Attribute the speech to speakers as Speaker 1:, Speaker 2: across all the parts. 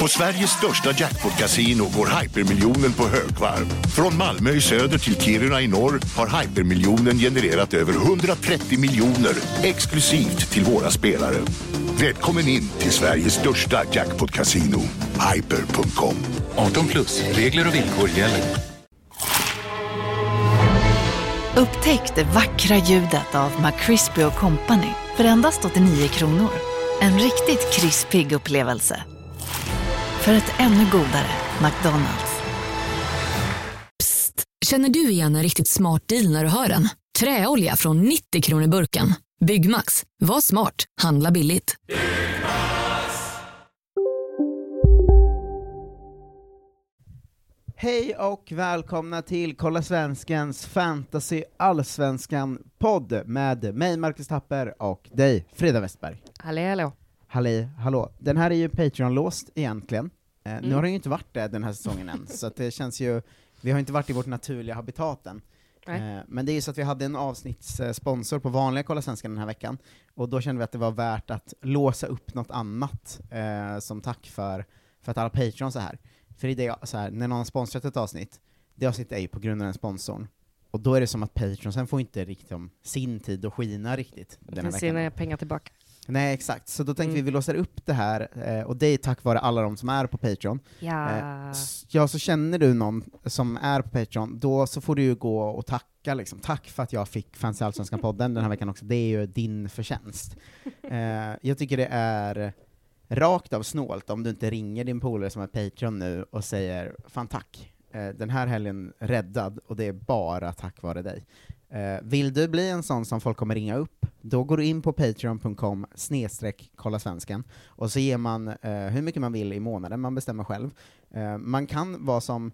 Speaker 1: På Sveriges största jackpot-kasino går hypermiljonen på högvarv. Från Malmö i söder till Kiruna i norr har hypermiljonen genererat över 130 miljoner exklusivt till våra spelare. Välkommen in till Sveriges största jackpot-kasino, hyper.com.
Speaker 2: 18 plus, regler och villkor gäller.
Speaker 3: Upptäck det vackra ljudet av McCrispy Company för endast 89 kronor. En riktigt krispig upplevelse. För ett ännu godare McDonalds.
Speaker 4: Psst! Känner du igen en riktigt smart deal när du hör den? Träolja från 90 kronor burken. Byggmax. Var smart. Handla billigt.
Speaker 5: Hej och välkomna till Kolla Svenskens Fantasy Allsvenskan-podd med mig, Marcus Tapper, och dig, Frida Westberg.
Speaker 6: Hallå, hallå.
Speaker 5: Halli, hallå. Den här är ju Patreon-låst egentligen. Eh, Nu
Speaker 6: Mm.
Speaker 5: har den ju inte varit det den här säsongen än, så det känns ju, vi har inte varit i vårt naturliga habitat än. Eh, Men det är ju så att vi hade en avsnittssponsor på vanliga Kolla Svenskan den här veckan, och då kände vi att det var värt att låsa upp något annat eh, som tack för, för att alla Patreons är här. För i det, så här, när någon har sponsrat ett avsnitt, det avsnittet är ju på grund av den sponsorn, och då är det som att Patreonsen får inte riktigt om sin tid att skina riktigt den här
Speaker 6: sina pengar tillbaka.
Speaker 5: Nej, exakt. Så då tänkte
Speaker 6: Mm.
Speaker 5: vi vi låser upp det här, eh, och det är tack vare alla de som är på Patreon.
Speaker 6: Ja.
Speaker 5: Eh, ja, så känner du någon som är på Patreon, då så får du ju gå och tacka liksom. Tack för att jag fick Fancy Allsvenskan-podden den här veckan också, det är ju din förtjänst. Eh, jag tycker det är rakt av snålt om du inte ringer din polare som är Patreon nu och säger ”Fan tack, eh, den här helgen räddad, och det är bara tack vare dig”. Eh, vill du bli en sån som folk kommer ringa upp, då går du in på patreon.com snedstreck kolla och så ger man eh, hur mycket man vill i månaden, man bestämmer själv. Eh, man kan vara som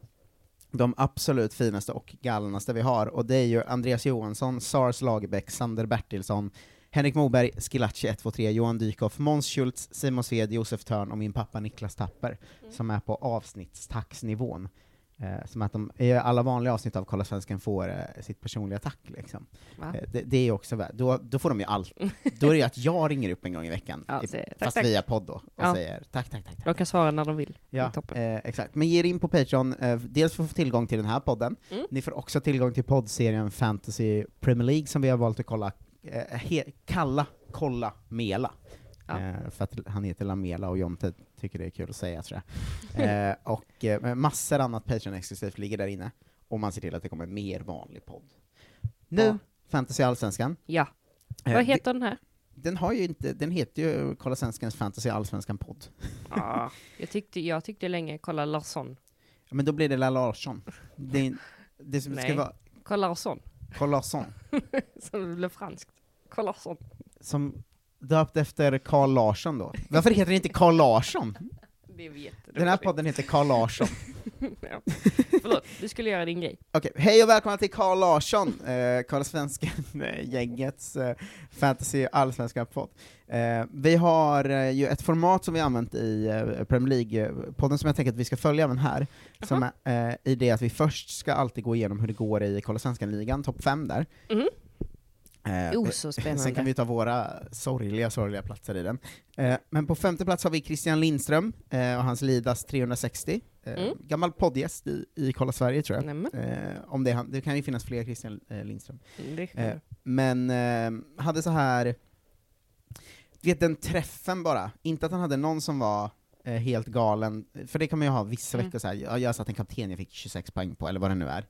Speaker 5: de absolut finaste och galnaste vi har, och det är ju Andreas Johansson, Sars Lagerbäck, Sander Bertilsson, Henrik Moberg, Skilacci 123, Johan Dykhoff, Måns Schultz, Simon Sved, Josef Törn och min pappa Niklas Tapper, som är på avsnittstaxnivån. Eh, som att de i alla vanliga avsnitt av Kolla Svensken får eh, sitt personliga tack liksom. Eh, det, det är också då, då får de ju allt. Då är det ju att jag ringer upp en gång i veckan,
Speaker 6: Ja,
Speaker 5: i-
Speaker 6: tack,
Speaker 5: fast
Speaker 6: tack.
Speaker 5: via podd då, och
Speaker 6: Ja.
Speaker 5: säger tack, tack, tack. tack.
Speaker 6: De kan svara när de vill.
Speaker 5: Ja, eh, exakt. Men ge er in på Patreon, eh, dels för att få tillgång till den här podden,
Speaker 6: Mm.
Speaker 5: ni får också tillgång till poddserien Fantasy Premier League som vi har valt att kolla, he- kalla, kolla, Mela.
Speaker 6: Ja.
Speaker 5: Eh, för att han heter Lamela och Jonte tycker det är kul att säga tror jag. eh, och eh, massor annat Patreon-exklusivt ligger där inne, och man ser till att det kommer mer vanlig podd. Nu,
Speaker 6: Ja.
Speaker 5: Fantasy Allsvenskan.
Speaker 6: Ja.
Speaker 5: Eh,
Speaker 6: Vad
Speaker 5: det-
Speaker 6: heter den här?
Speaker 5: Den har ju inte, den heter ju Kolla Svenskans Fantasy Allsvenskan podd.
Speaker 6: Ja. Jag, tyckte, jag tyckte länge, kolla Larsson.
Speaker 5: Ja, Men då blir det La Larsson. Det, det som ska
Speaker 6: Nej.
Speaker 5: vara
Speaker 6: Kolla Larsson. Så det blev franskt. Kolla Larsson.
Speaker 5: som döpt efter Carl Larsson då. Varför heter det inte Carl Larsson?
Speaker 6: Det jätteroligt.
Speaker 5: Den här podden heter Carl Larsson.
Speaker 6: ja. Förlåt, du skulle göra din grej.
Speaker 5: Okej, hej och välkomna till Carl Larsson, eh, Carl Svensken-gängets eh, Fantasy Allsvenskan podd. Eh, vi har eh, ju ett format som vi använt i eh, Premier League-podden som jag tänker att vi ska följa även här, som är eh, i det att vi först ska alltid gå igenom hur det går i Kolla Svenskan-ligan, topp fem där.
Speaker 6: Mhm.
Speaker 5: Eh,
Speaker 6: Oh, så spännande.
Speaker 5: Sen kan vi ta våra sorgliga, sorgliga platser i den. Eh, men på femte plats har vi Christian Lindström eh, och hans Lidas 360. Eh,
Speaker 6: Mm.
Speaker 5: Gammal poddgäst i, i Kolla Sverige tror jag. Eh, om det, det kan ju finnas fler Christian Lindström.
Speaker 6: Du.
Speaker 5: men hade så här, du vet den träffen bara, inte att han hade någon som var helt galen, för det kan man ju ha vissa
Speaker 6: Mm.
Speaker 5: veckor så här. jag, jag satt en kapten jag fick 26 poäng på, eller vad det nu är.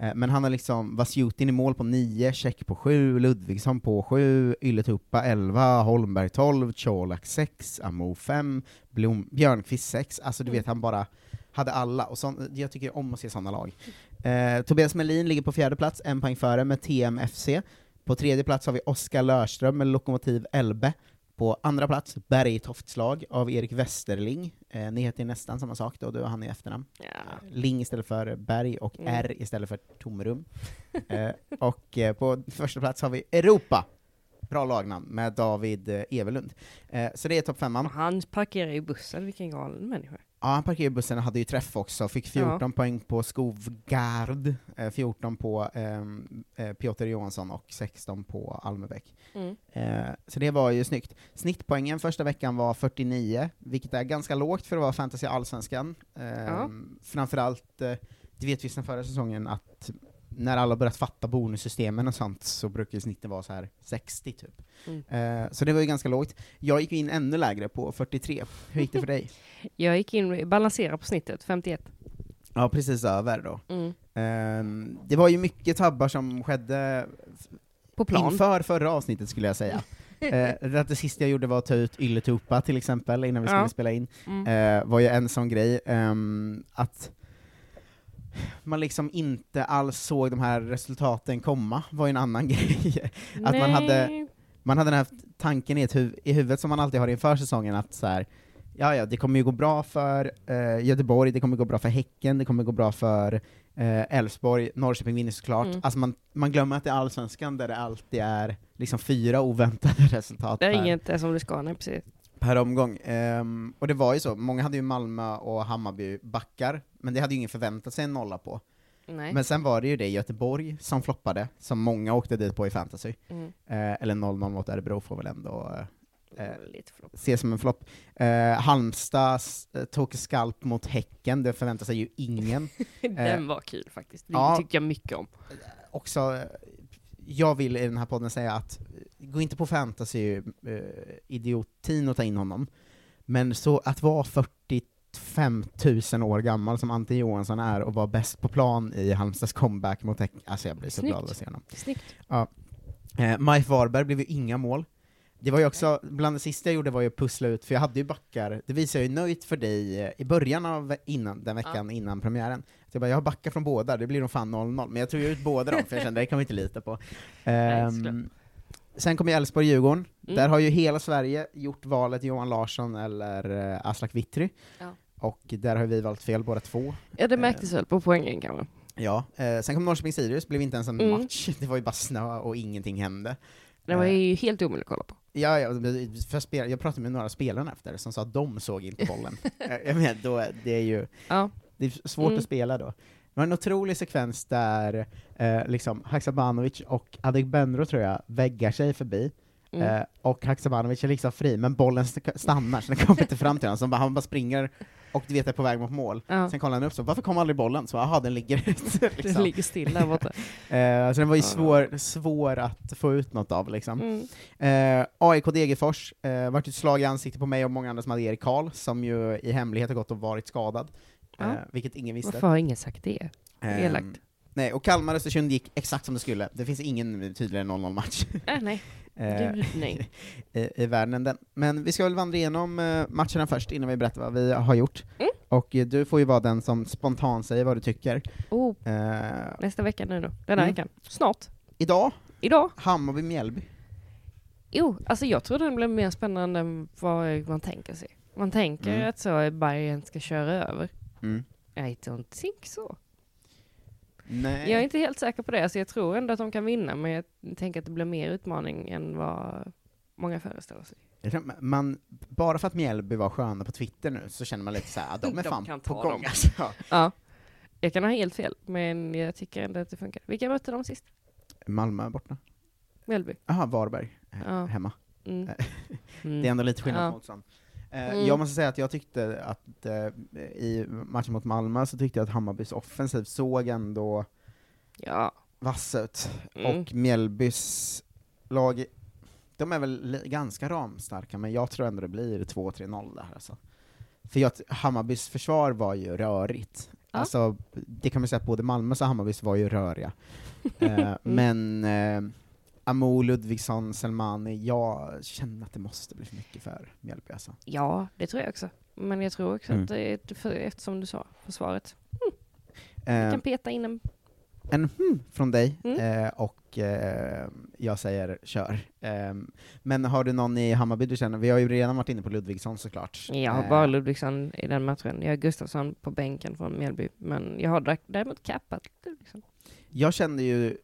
Speaker 5: Eh, men han har liksom Vasjutin i mål på 9, Check på 7, Ludvigsson på 7, Ylätupa 11, Holmberg 12, Colak 6, Amo 5, Blom, Björnqvist 6, alltså du vet han bara hade alla, och sån, jag tycker om att se sådana lag. Eh, Tobias Melin ligger på fjärde plats, en poäng före med TMFC. På tredje plats har vi Oskar Lörström med Lokomotiv Elbe. På andra plats, Bergtoftslag av Erik Westerling. Eh, ni heter ju nästan samma sak då, du och han i efternamn.
Speaker 6: Ja.
Speaker 5: Ling istället för Berg och
Speaker 6: Mm.
Speaker 5: R istället för tomrum. eh, och eh, på första plats har vi Europa. Bra lagnamn, med David eh, Evelund. Eh, så det är topp femman.
Speaker 6: Han parkerar i bussen, vilken galen människa.
Speaker 5: Ja, han parkerade bussen och hade ju träff också, fick 14 poäng på Skovgard, eh, 14 på ehm, eh, Piotr Johansson och 16 på Almebäck.
Speaker 6: Mm.
Speaker 5: Eh, så det var ju snyggt. Snittpoängen första veckan var 49, vilket är ganska lågt för att vara fantasy allsvenskan. Eh,
Speaker 6: Ja.
Speaker 5: Framförallt, eh, det vet vi sedan förra säsongen, att när alla börjat fatta bonussystemen och sånt så brukar snittet vara så här 60 typ.
Speaker 6: Mm.
Speaker 5: Eh, så det var ju ganska lågt. Jag gick in ännu lägre på 43. Hur gick det för dig?
Speaker 6: Jag gick in, balanserade på snittet, 51.
Speaker 5: Ja, precis över då.
Speaker 6: Mm.
Speaker 5: Ehm, det var ju mycket tabbar som skedde
Speaker 6: På plan.
Speaker 5: inför förra avsnittet skulle jag säga. Eh, det, det sista jag gjorde var att ta ut Ylletupa till exempel, innan vi skulle
Speaker 6: Ja.
Speaker 5: spela in.
Speaker 6: Mm.
Speaker 5: Eh, var ju en sån grej. ehm, att man liksom inte alls såg de här resultaten komma, var ju en annan grej. att man hade-. Man hade den här tanken i, ett huv- i huvudet som man alltid har inför säsongen, att så här, ja, ja, det kommer ju gå bra för eh, Göteborg, det kommer gå bra för Häcken, det kommer gå bra för eh, Elfsborg, Norrköping vinner såklart.
Speaker 6: Mm.
Speaker 5: Alltså man, man glömmer att det är allsvenskan där det alltid är liksom fyra oväntade resultat
Speaker 6: Det är
Speaker 5: per,
Speaker 6: inget är som det ska, nej precis.
Speaker 5: Per omgång. Ehm, och det var ju så, många hade ju Malmö och Hammarby backar, men det hade ju ingen förväntat sig en nolla på.
Speaker 6: Nej.
Speaker 5: Men sen var det ju det Göteborg som floppade, som många åkte dit på i fantasy.
Speaker 6: Mm.
Speaker 5: Eh, eller 0-0 mot Örebro får väl ändå eh, eh, ses som en flopp. Eh, Halmstad tog skalp mot Häcken, det förväntar sig ju ingen.
Speaker 6: Den var kul faktiskt. Det
Speaker 5: ja.
Speaker 6: tyckte jag mycket om.
Speaker 5: Också, jag vill i den här podden säga att, gå inte på fantasy eh, idiotin och ta in honom, men så att vara 45 000 år gammal som Ante Johansson är och vara bäst på plan i Halmstads comeback mot Häcken, alltså jag blir så
Speaker 6: Snyggt.
Speaker 5: glad att se honom.
Speaker 6: Snyggt.
Speaker 5: Eh, Mike Varberg blev ju inga mål. Det var ju också, bland det sista jag gjorde var ju att pussla ut, för jag hade ju backar, det visade jag ju nöjt för dig eh, i början av innan, den veckan innan premiären. Så jag bara, jag har backar från båda, det blir nog fan 0-0, men jag tog ju ut båda dem, för jag kände det kan vi inte lita på. Ehm,
Speaker 6: såklart.
Speaker 5: Sen kom ju Elfsborg-Djurgården,
Speaker 6: Mm.
Speaker 5: där har ju hela Sverige gjort valet Johan Larsson eller uh, Aslak Witry,
Speaker 6: Ja.
Speaker 5: och där har vi valt fel båda två.
Speaker 6: Ja, det märktes väl på poängen kanske.
Speaker 5: Ja, eh, sen kom Norrköping-Sirius, blev inte ens en
Speaker 6: Mm.
Speaker 5: match, det var ju bara snö och ingenting hände.
Speaker 6: Det var
Speaker 5: Eh.
Speaker 6: ju helt omöjligt att kolla på.
Speaker 5: Ja, ja för spel, jag pratade med några spelare efter som sa att de såg inte bollen. Eh, jag menar, då, det är ju
Speaker 6: Ja.
Speaker 5: det är svårt
Speaker 6: Mm.
Speaker 5: att spela då. Det var en otrolig sekvens där eh, liksom Haksabanovic och Adegbenro, tror jag, väggar sig förbi,
Speaker 6: Mm.
Speaker 5: eh, och Haksabanovic är liksom fri, men bollen st- stannar, så den kommer inte fram till honom, så bara, han bara springer och du vet är på väg mot mål.
Speaker 6: Ja.
Speaker 5: Sen kollar han upp så, varför kom aldrig bollen? Så, jaha, den ligger ute.
Speaker 6: Den
Speaker 5: liksom.
Speaker 6: ligger still där borta.
Speaker 5: eh, så den var ju svår, svår att få ut något av liksom.
Speaker 6: Mm.
Speaker 5: Eh, AIK Degerfors, eh, vart ett slag i ansiktet på mig och många andra som hade Erik Karl, som ju i hemlighet har gått och varit skadad,
Speaker 6: Ja.
Speaker 5: eh, vilket ingen visste.
Speaker 6: Varför har ingen sagt det?
Speaker 5: Ehm,
Speaker 6: elakt.
Speaker 5: nej, och Kalmar Östersund gick exakt som det skulle. Det finns ingen tydligare 0-0-match
Speaker 6: Äh, nej.
Speaker 5: eh,
Speaker 6: Gud, nej.
Speaker 5: i, i världen än den. Men vi ska väl vandra igenom eh, matcherna först, innan vi berättar vad vi har gjort.
Speaker 6: Mm.
Speaker 5: Och eh, du får ju vara den som spontant säger vad du tycker.
Speaker 6: Oh,
Speaker 5: Eh,
Speaker 6: nästa vecka nu då. Den här
Speaker 5: Mm.
Speaker 6: veckan. Snart.
Speaker 5: idag,
Speaker 6: Idag.
Speaker 5: Hammarby-Mjällby.
Speaker 6: Jo, alltså jag tror den blir mer spännande än vad man tänker sig. Man tänker
Speaker 5: Mm.
Speaker 6: att så Bayern ska köra över.
Speaker 5: Mm.
Speaker 6: I don't think so.
Speaker 5: Nej.
Speaker 6: Jag är inte helt säker på det. Alltså jag tror ändå att de kan vinna, men jag tänker att det blir mer utmaning än vad många föreställer sig.
Speaker 5: Man, bara för att Mjällby var sköna på Twitter nu, så känner man lite såhär, ah, de är
Speaker 6: De
Speaker 5: fan på gång
Speaker 6: dem.
Speaker 5: alltså.
Speaker 6: Ja. Jag kan ha helt fel, men jag tycker ändå att det funkar. Vilka mötte de sist?
Speaker 5: Malmö borta.
Speaker 6: Mjällby?
Speaker 5: Jaha, Varberg,
Speaker 6: Ja.
Speaker 5: hemma.
Speaker 6: Mm.
Speaker 5: Det är ändå lite skillnad
Speaker 6: Ja.
Speaker 5: på motstånd. Eh,
Speaker 6: Mm.
Speaker 5: Jag måste säga att jag tyckte att eh, i matchen mot Malmö så tyckte jag att Hammarbys offensiv såg ändå
Speaker 6: Ja.
Speaker 5: vass ut.
Speaker 6: Mm.
Speaker 5: Och Mjällbys lag, de är väl ganska ramstarka, men jag tror ändå det blir 2-3-0 där alltså. För jag, Hammarbys försvar var ju rörigt.
Speaker 6: Ja.
Speaker 5: Alltså, det kan man säga att både Malmös och Hammarbys var ju röriga. Eh, men eh, Amo, Ludvigsson, Selmani, jag känner att det måste bli för mycket för Mjällby alltså.
Speaker 6: ja, det tror jag också. Men jag tror också
Speaker 5: Mm.
Speaker 6: att det är, för, eftersom du sa, försvaret.
Speaker 5: Eh,
Speaker 6: kan peta in en...
Speaker 5: en hmm från dig,
Speaker 6: Mm.
Speaker 5: eh, och eh, jag säger kör. Eh, men har du någon i Hammarby du känner? Vi har ju redan varit inne på Ludvigsson såklart.
Speaker 6: Jag har
Speaker 5: Eh,
Speaker 6: bara Ludvigsson i den matchen. Jag har Gustafsson på bänken från Mjällby. Men jag har dä- däremot cappat Ludvigsson.
Speaker 5: Jag kände ju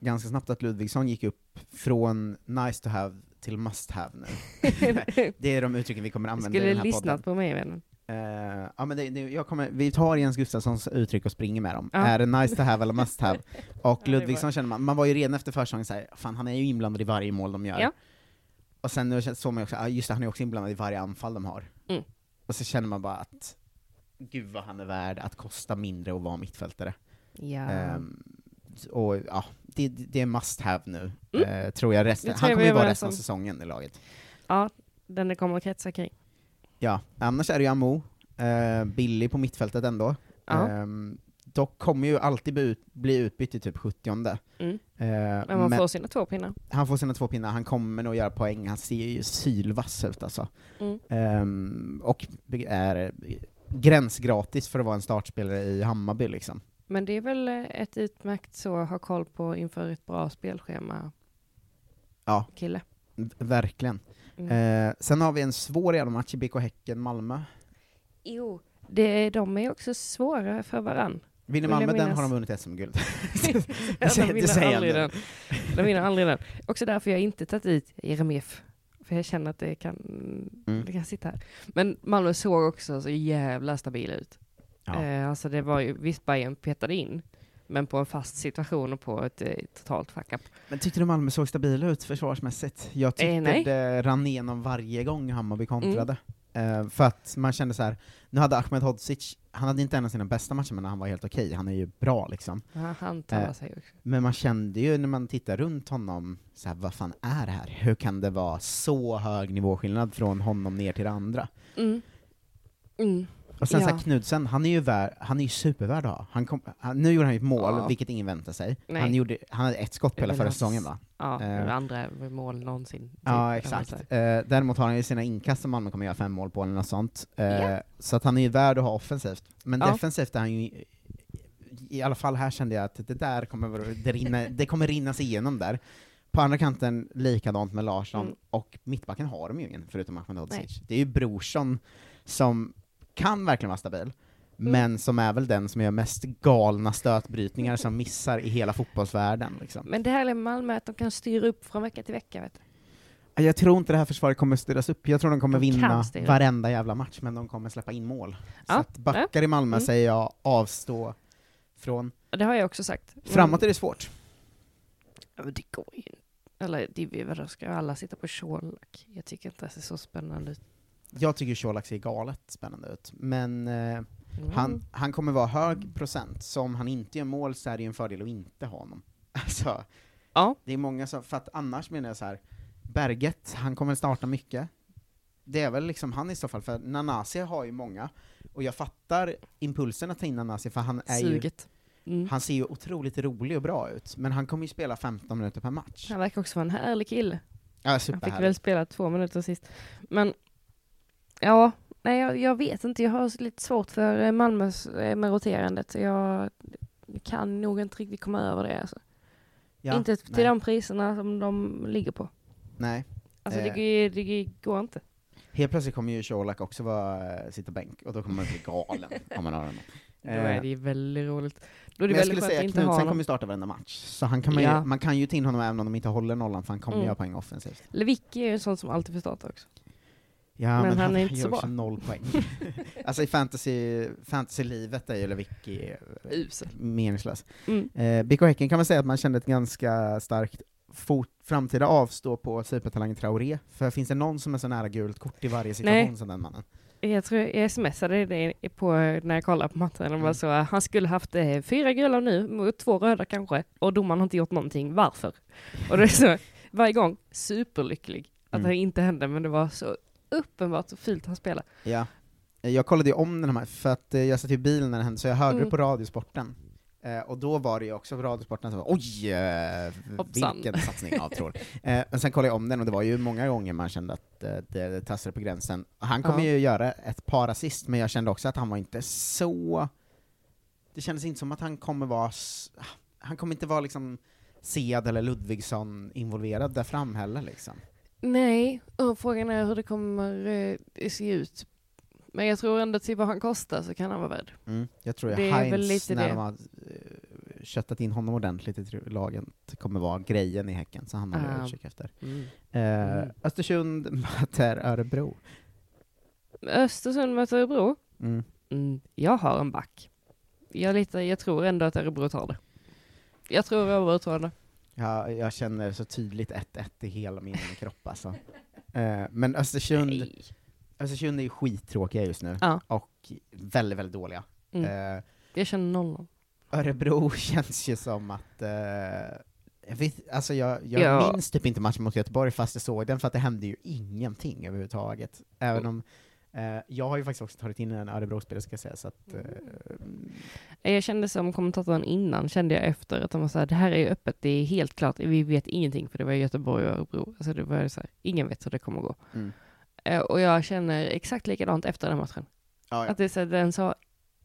Speaker 5: ganska snabbt att Ludvigsson gick upp från nice to have till must have nu. det är de uttrycken vi kommer använda i
Speaker 6: skulle
Speaker 5: den här
Speaker 6: lyssnat
Speaker 5: podden.
Speaker 6: på mig vännen.
Speaker 5: Eh, ja, men det, det, jag kommer, vi tar Jens Gustafssons uttryck och springer med dem.
Speaker 6: Ja.
Speaker 5: Är det nice to have eller must have? Och
Speaker 6: var-
Speaker 5: Ludvigsson känner man, man var ju redan efter försäsongen såhär, fan han är ju inblandad i varje mål de gör.
Speaker 6: Ja.
Speaker 5: Och sen nu såg man ju också, ja just det, han är också inblandad i varje anfall de har.
Speaker 6: Mm.
Speaker 5: Och så känner man bara att, gud vad han är värd att kosta mindre och vara mittfältare.
Speaker 6: Ja.
Speaker 5: Ehm, och ja, det, det är must have nu,
Speaker 6: Mm.
Speaker 5: eh, tror jag. Resten,
Speaker 6: tror
Speaker 5: han
Speaker 6: jag
Speaker 5: kommer
Speaker 6: vi
Speaker 5: ju vara resten av säsongen i laget.
Speaker 6: ja, den det kommer att kretsa kring.
Speaker 5: Ja, annars är det ju Amo, eh, billig på mittfältet ändå.
Speaker 6: Ja.
Speaker 5: Ehm, dock kommer ju alltid bli, ut, bli utbytt i typ 70
Speaker 6: Mm.
Speaker 5: eh,
Speaker 6: Men man
Speaker 5: men
Speaker 6: får sina två pinnar.
Speaker 5: Han får sina två pinnar, han kommer nog göra poäng, han ser ju sylvass ut alltså.
Speaker 6: Mm.
Speaker 5: Ehm, och är eh, gränsgratis för att vara en startspelare i Hammarby liksom.
Speaker 6: Men det är väl eh, ett utmärkt så att ha koll på inför ett bra spelschema
Speaker 5: Ja.
Speaker 6: kille.
Speaker 5: Verkligen.
Speaker 6: Mm.
Speaker 5: Eh, sen har vi en svår jävla match i BK Häcken-Malmö.
Speaker 6: Jo, det, de är också svåra för varann.
Speaker 5: Vinner Malmö den har de vunnit SM-guld.
Speaker 6: Ja, de
Speaker 5: det
Speaker 6: vinner aldrig den. De vinner aldrig den. Också därför jag inte tagit ut Jeremejeff. För jag känner att det kan,
Speaker 5: Mm.
Speaker 6: det kan sitta här. Men Malmö såg också så jävla stabil ut.
Speaker 5: Ja.
Speaker 6: Eh, alltså det var ju, visst Bayern petade in, men på en fast situation och på ett eh, totalt fuck up.
Speaker 5: Men tyckte du Malmö såg stabila ut försvarsmässigt? Jag tyckte
Speaker 6: Eh, nej.
Speaker 5: det rann igenom varje gång Hammarby kontrade. Eh, för att man kände så här. nu hade Ahmed Hodzic, han hade inte en av sina bästa matcher men han var helt okej, han är ju bra liksom.
Speaker 6: Ja, han
Speaker 5: Eh,
Speaker 6: sig också.
Speaker 5: Men man kände ju när man tittar runt honom, så här, vad fan är det här? Hur kan det vara så hög nivåskillnad från honom ner till det andra?
Speaker 6: Mm. Mm.
Speaker 5: Och sen så
Speaker 6: Ja.
Speaker 5: här, Knudsen, han är ju värd, han är ju supervärd att ha. Han kom, han, nu gjorde han ju ett mål,
Speaker 6: Ja.
Speaker 5: vilket ingen väntade sig.
Speaker 6: Nej.
Speaker 5: Han, gjorde, han hade ett skott på hela förra säsongen va?
Speaker 6: Ja, det andra mål någonsin. typ,
Speaker 5: Ja, exakt. Eh, däremot har han ju sina inkast som Malmö kommer göra fem mål på eller något sånt. Eh,
Speaker 6: Ja.
Speaker 5: Så att han är ju värd att ha offensivt. Men
Speaker 6: Ja.
Speaker 5: defensivt är han ju, i alla fall här kände jag att det där kommer, det, rinna, det kommer rinnas igenom där. På andra kanten likadant med Larsson,
Speaker 6: Mm.
Speaker 5: och mittbacken har de ju ingen förutom Ahmed
Speaker 6: Nej.
Speaker 5: Hodzic. Det är ju Brorsson som kan verkligen vara stabil,
Speaker 6: Mm.
Speaker 5: men som är väl den som gör mest galna stötbrytningar som missar i hela fotbollsvärlden. Liksom.
Speaker 6: Men det här är Malmö, att de kan styra upp från vecka till vecka. Vet du.
Speaker 5: Jag tror inte det här försvaret kommer styras upp, jag tror de kommer
Speaker 6: De
Speaker 5: vinna varenda jävla match, men de kommer släppa in mål. Så
Speaker 6: Ja,
Speaker 5: att backar i Malmö
Speaker 6: Mm.
Speaker 5: säger jag avstå från.
Speaker 6: Det har jag också sagt.
Speaker 5: Framåt är det svårt.
Speaker 6: Ja, men det går ju inte. Eller det, vadå, ska alla sitta på Colak? Jag tycker inte att det ser så spännande ut.
Speaker 5: Jag tycker Colak ser galet spännande ut, men eh,
Speaker 6: Mm.
Speaker 5: han, han kommer vara hög procent, så om han inte gör mål så är det ju en fördel att inte ha honom. Alltså,
Speaker 6: Ja.
Speaker 5: det är många som, för att annars menar jag så här. Berget, han kommer starta mycket. Det är väl liksom han i så fall, för Nanasi har ju många, och jag fattar impulsen att ta in Nanasi, för han är ju
Speaker 6: Suget. Mm.
Speaker 5: Han ser ju otroligt rolig och bra ut, men han kommer ju spela 15 minuter per match.
Speaker 6: Han verkar också vara en härlig kille.
Speaker 5: Ja,
Speaker 6: Han fick väl spela två minuter sist. Men ja, nej jag, jag vet inte. Jag har lite svårt för eh, Malmös eh, med roterandet. Jag kan nog inte riktigt komma över det. Alltså.
Speaker 5: Ja,
Speaker 6: inte till
Speaker 5: nej,
Speaker 6: de priserna som de ligger på.
Speaker 5: Nej.
Speaker 6: Alltså
Speaker 5: Eh.
Speaker 6: det, det går inte.
Speaker 5: Helt plötsligt kommer ju Colak också vara, eh, sitta bänk, och då kommer man bli galen om man har honom.
Speaker 6: Då är det ju väldigt roligt. Då är
Speaker 5: Men
Speaker 6: det
Speaker 5: jag
Speaker 6: väldigt
Speaker 5: skulle säga
Speaker 6: att honom.
Speaker 5: kommer starta varenda match, så han kan man,
Speaker 6: Ja.
Speaker 5: ju, man kan ju ta in honom även om de inte håller nollan, för han kommer
Speaker 6: Mm.
Speaker 5: göra poäng offensivt.
Speaker 6: Lewicki är ju en sån som alltid får starta också.
Speaker 5: Ja,
Speaker 6: Men han är inte så bra.
Speaker 5: noll poäng. alltså i fantasy, fantasy-livet är ju Lewicki meningslös.
Speaker 6: Mm.
Speaker 5: Eh, BK Häcken kan man säga att man kände ett ganska starkt fot, framtida avstå på supertalangen Traoré, för finns det någon som är så nära gult kort i varje situation
Speaker 6: Nej.
Speaker 5: som den mannen?
Speaker 6: Jag tror jag smsade det på när jag kollade på matchen. Det var
Speaker 5: Mm.
Speaker 6: så, han skulle haft eh, fyra gula nu, mot två röda kanske, och domaren har inte gjort någonting. Varför? Och det är så, varje gång, superlycklig att
Speaker 5: Mm.
Speaker 6: det inte hände, men det var så uppenbart så fult han spelade.
Speaker 5: Ja. Eh, Jag kollade ju om den här, för att eh, jag satt i bilen när det hände, så jag hörde
Speaker 6: Mm.
Speaker 5: det på Radiosporten. Eh, och då var det ju också på Radiosporten som var oj, eh, vilken satsning av tror. Eh, men sen kollade jag om den och det var ju många gånger man kände att eh, det, det tassade på gränsen. Han kommer
Speaker 6: Ja.
Speaker 5: ju göra ett par assist, men jag kände också att han var inte så... Det kändes inte som att han kommer vara... Han kommer inte vara liksom Sead eller Ludvigsson involverad där fram heller liksom.
Speaker 6: Nej, och frågan är hur det kommer eh, se ut. Men jag tror ändå till vad han kostar så kan han vara värd.
Speaker 5: Mm. Jag tror att Heinz,
Speaker 6: lite
Speaker 5: när
Speaker 6: det.
Speaker 5: de har eh, köttat in honom ordentligt i laget, kommer vara grejen i Häcken, så han
Speaker 6: Ah.
Speaker 5: jag utkik efter.
Speaker 6: Mm.
Speaker 5: Eh,
Speaker 6: Mm.
Speaker 5: Östersund möter Örebro.
Speaker 6: Östersund möter Örebro.
Speaker 5: Mm.
Speaker 6: Mm, jag har en back. Jag, litar, jag tror ändå att Örebro tar det. Jag tror Örebro tar det.
Speaker 5: Ja, jag känner så tydligt 1-1 i hela min kropp alltså. Eh, men Östersund,
Speaker 6: Nej.
Speaker 5: Östersund är ju skittråkiga just nu,
Speaker 6: Ja.
Speaker 5: och väldigt, väldigt dåliga.
Speaker 6: Mm.
Speaker 5: Eh,
Speaker 6: Jag känner noll.
Speaker 5: Örebro känns ju som att, eh, jag, vet, alltså jag, jag
Speaker 6: Ja.
Speaker 5: minns typ inte matchen mot Göteborg fast jag såg den, för att det hände ju ingenting överhuvudtaget. Även om, eh, jag har ju faktiskt också tagit in en Örebro-spelare ska jag säga, så att, eh,
Speaker 6: Jag kände som kommentatorn innan, kände jag efter att de var så här, det här är ju öppet, det är helt klart, vi vet ingenting, för det var Göteborg och Örebro. Alltså det var så här, ingen vet hur det kommer gå.
Speaker 5: Mm.
Speaker 6: Eh, Och jag känner exakt likadant efter den matchen.
Speaker 5: ja, ja.
Speaker 6: Att det är så här, den sa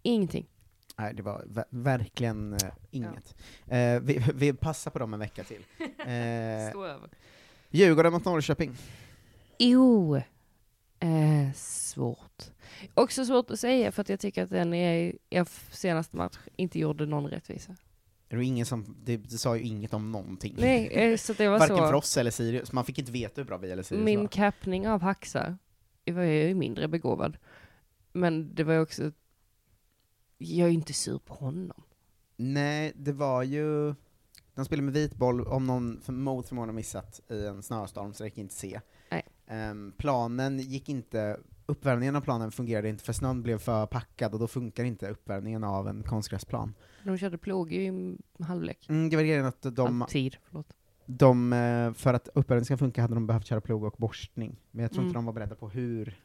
Speaker 6: ingenting.
Speaker 5: Nej, det var ver- verkligen inget. Eh, vi, vi passar på dem en vecka till. Eh,
Speaker 6: Stå över.
Speaker 5: Djurgården mot Norrköping.
Speaker 6: Jo, eh, svårt. Också svårt att säga för att jag tycker att den är, er senaste match inte gjorde någon rättvisa.
Speaker 5: Det, var ingen som, det, det sa ju inget om någonting.
Speaker 6: Nej, eh, så det var
Speaker 5: Varken
Speaker 6: så.
Speaker 5: för oss eller Sirius, man fick inte veta hur bra vi eller Sirius
Speaker 6: Min
Speaker 5: var.
Speaker 6: kappning av Haxa var jag ju mindre begåvad. Men det var ju också, jag är ju inte sur på honom.
Speaker 5: Nej, det var ju, de spelade med vit boll, om någon för, mot förmågan missat i en snöstorm, så det gick inte se. Ehm, planen gick inte, uppvärmningen av planen fungerade inte, för snön blev för packad, och då funkar inte uppvärmningen av en konstgräsplan.
Speaker 6: De körde plåg ju i halvlek.
Speaker 5: Mm, det var grejen att de,
Speaker 6: Alltid, förlåt.
Speaker 5: de, eh, för att uppvärmningen ska funka hade de behövt köra plog och borstning, men jag tror
Speaker 6: Mm.
Speaker 5: inte de var beredda på hur,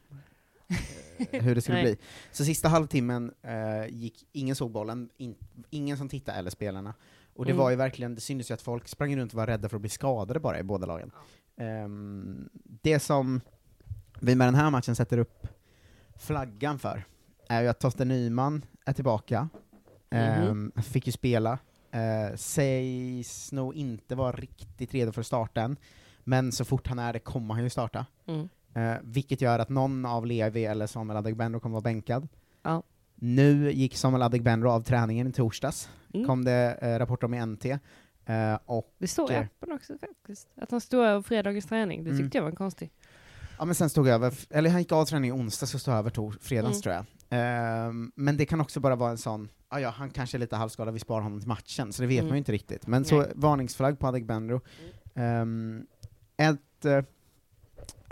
Speaker 5: eh, hur det skulle bli. Så sista halvtimmen eh, gick, ingen såg bollen, in, ingen som tittade eller spelarna. Och det
Speaker 6: Mm.
Speaker 5: var ju verkligen, det syntes ju att folk sprang runt och var rädda för att bli skadade bara i båda lagen. Ehm, det som vi med den här matchen sätter upp flaggan för, är ju att Torsten Nyman är tillbaka, Ehm, fick ju spela, uh, sägs nog inte vara riktigt redo för än, men så fort han är det kommer han ju starta.
Speaker 6: Mm.
Speaker 5: Eh, vilket gör att någon av Levi eller Samuel Adegbenro kommer vara bänkad.
Speaker 6: Ja.
Speaker 5: Nu gick Samuel Adegbenro av träningen i torsdags,
Speaker 6: Mm.
Speaker 5: kom det eh, rapport om i NT. Eh, och,
Speaker 6: Det står i
Speaker 5: eh,
Speaker 6: appen också faktiskt. Att han stod över fredagens träning. Det
Speaker 5: Mm.
Speaker 6: tyckte jag var konstigt.
Speaker 5: ja, men sen stod jag över, eller han gick av träning i onsdags och stod över tor, fredags
Speaker 6: Mm.
Speaker 5: tror jag. Ehm, men det kan också bara vara en sån, ah, ja han kanske är lite halvskadad, vi sparar honom till matchen, så det vet
Speaker 6: Mm.
Speaker 5: man ju inte riktigt. Men så
Speaker 6: Nej.
Speaker 5: varningsflagg på Adegbenro. Um, ett, eh,